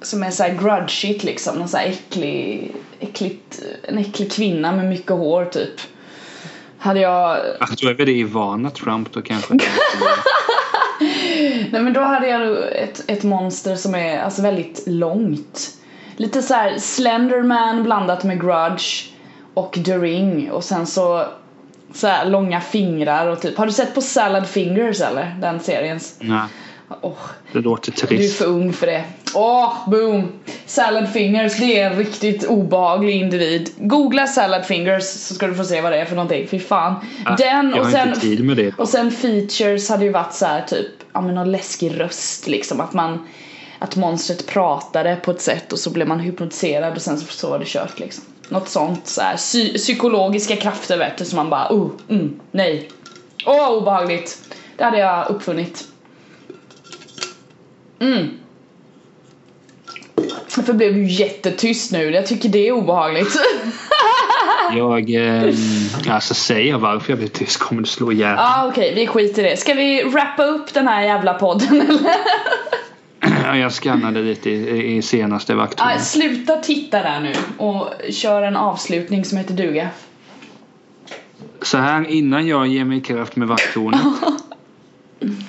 som är så här grudgigt liksom, någon så här äcklig, äckligt, en äcklig kvinna med mycket hår typ. Hade jag, Alltså då är väl det Ivana Trump då kanske. [LAUGHS] nej men då hade jag ett, ett monster som är alltså väldigt långt. Lite så här Slenderman blandat med Grudge och The Ring och sen så så här långa fingrar och typ, har du sett på Salad Fingers eller? Den serien? Nej, Åh, det låter Du är trist. för ung för det. Åh, boom! Salad fingers, det är en riktigt obehaglig individ. Googla salad fingers så ska du få se vad det är för någonting. Fy fan. Ah, Den och sen, tid med det. och sen features hade ju varit så här typ, ja men någon läskig röst liksom. Att man, att monstret pratade på ett sätt och så blev man hypnotiserad och sen så, var det kört liksom. Något sånt så här, psy- psykologiska krafter vet du som man bara, oh, mm, nej. Åh, obehagligt. Det hade jag uppfunnit. Mm. Varför blev du jättetyst nu? Jag tycker det är obehagligt. [LAUGHS] Jag, eh, alltså säger jag varför jag blir tyst kommer du slå ihjäl Ja ah, okej, vi skiter i det. Ska vi wrappa upp den här jävla podden eller? [LAUGHS] Ja, Jag skannade lite i, i senaste Ah, vakttornet. sluta titta där nu och kör en avslutning som heter duga. Så här innan jag ger mig i kraft med vakttornet. [LAUGHS]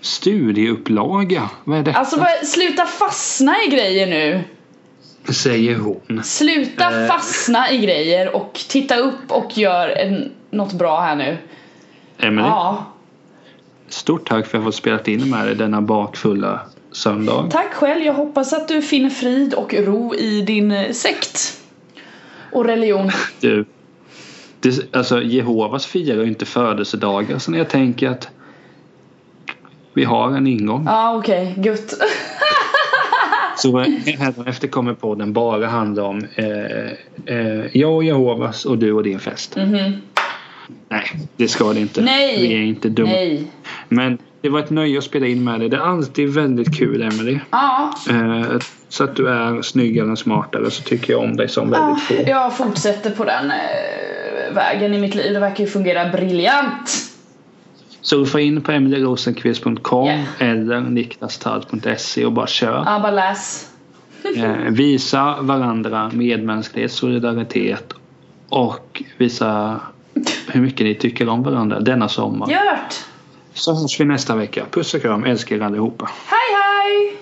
Studieupplaga, vad är det? Alltså vad- sluta fastna i grejer nu. Säger hon. Sluta Eh. fastna i grejer och titta upp och gör en, något bra här nu. Emelie, Ja, stort tack för att jag fått spela in med dig denna bakfulla söndag. tack själv. Jag hoppas att du finner frid och ro i din eh, sekt. Och religion. [LAUGHS] Du, det, alltså Jehovas firar ju inte födelsedagar så när jag tänker att vi har en ingång. Ja okej, gött. [LAUGHS] Så efter kommer podden bara handla om eh, eh, jag och Jehovas och du och din fest. Mhm. Nej, det ska det inte. Nej. Vi är inte dumma. Nej. Men det var ett nöje att spela in med dig. Det är alltid väldigt kul Emelie. Ja, Eh, så att du är snyggare och smartare så tycker jag om dig som ja, väldigt få. jag fortsätter på den eh, vägen i mitt liv. Det verkar ju fungera briljant. Surfa in på emelierosenqvist.com Yeah. eller niklastad.se och bara kör. Abba läs. Eh, visa varandra medmänsklighet, solidaritet och visa hur mycket ni tycker om varandra denna sommar. Gjort! Så hörs vi nästa vecka. Puss och kram, älskar er allihopa. Hej hej!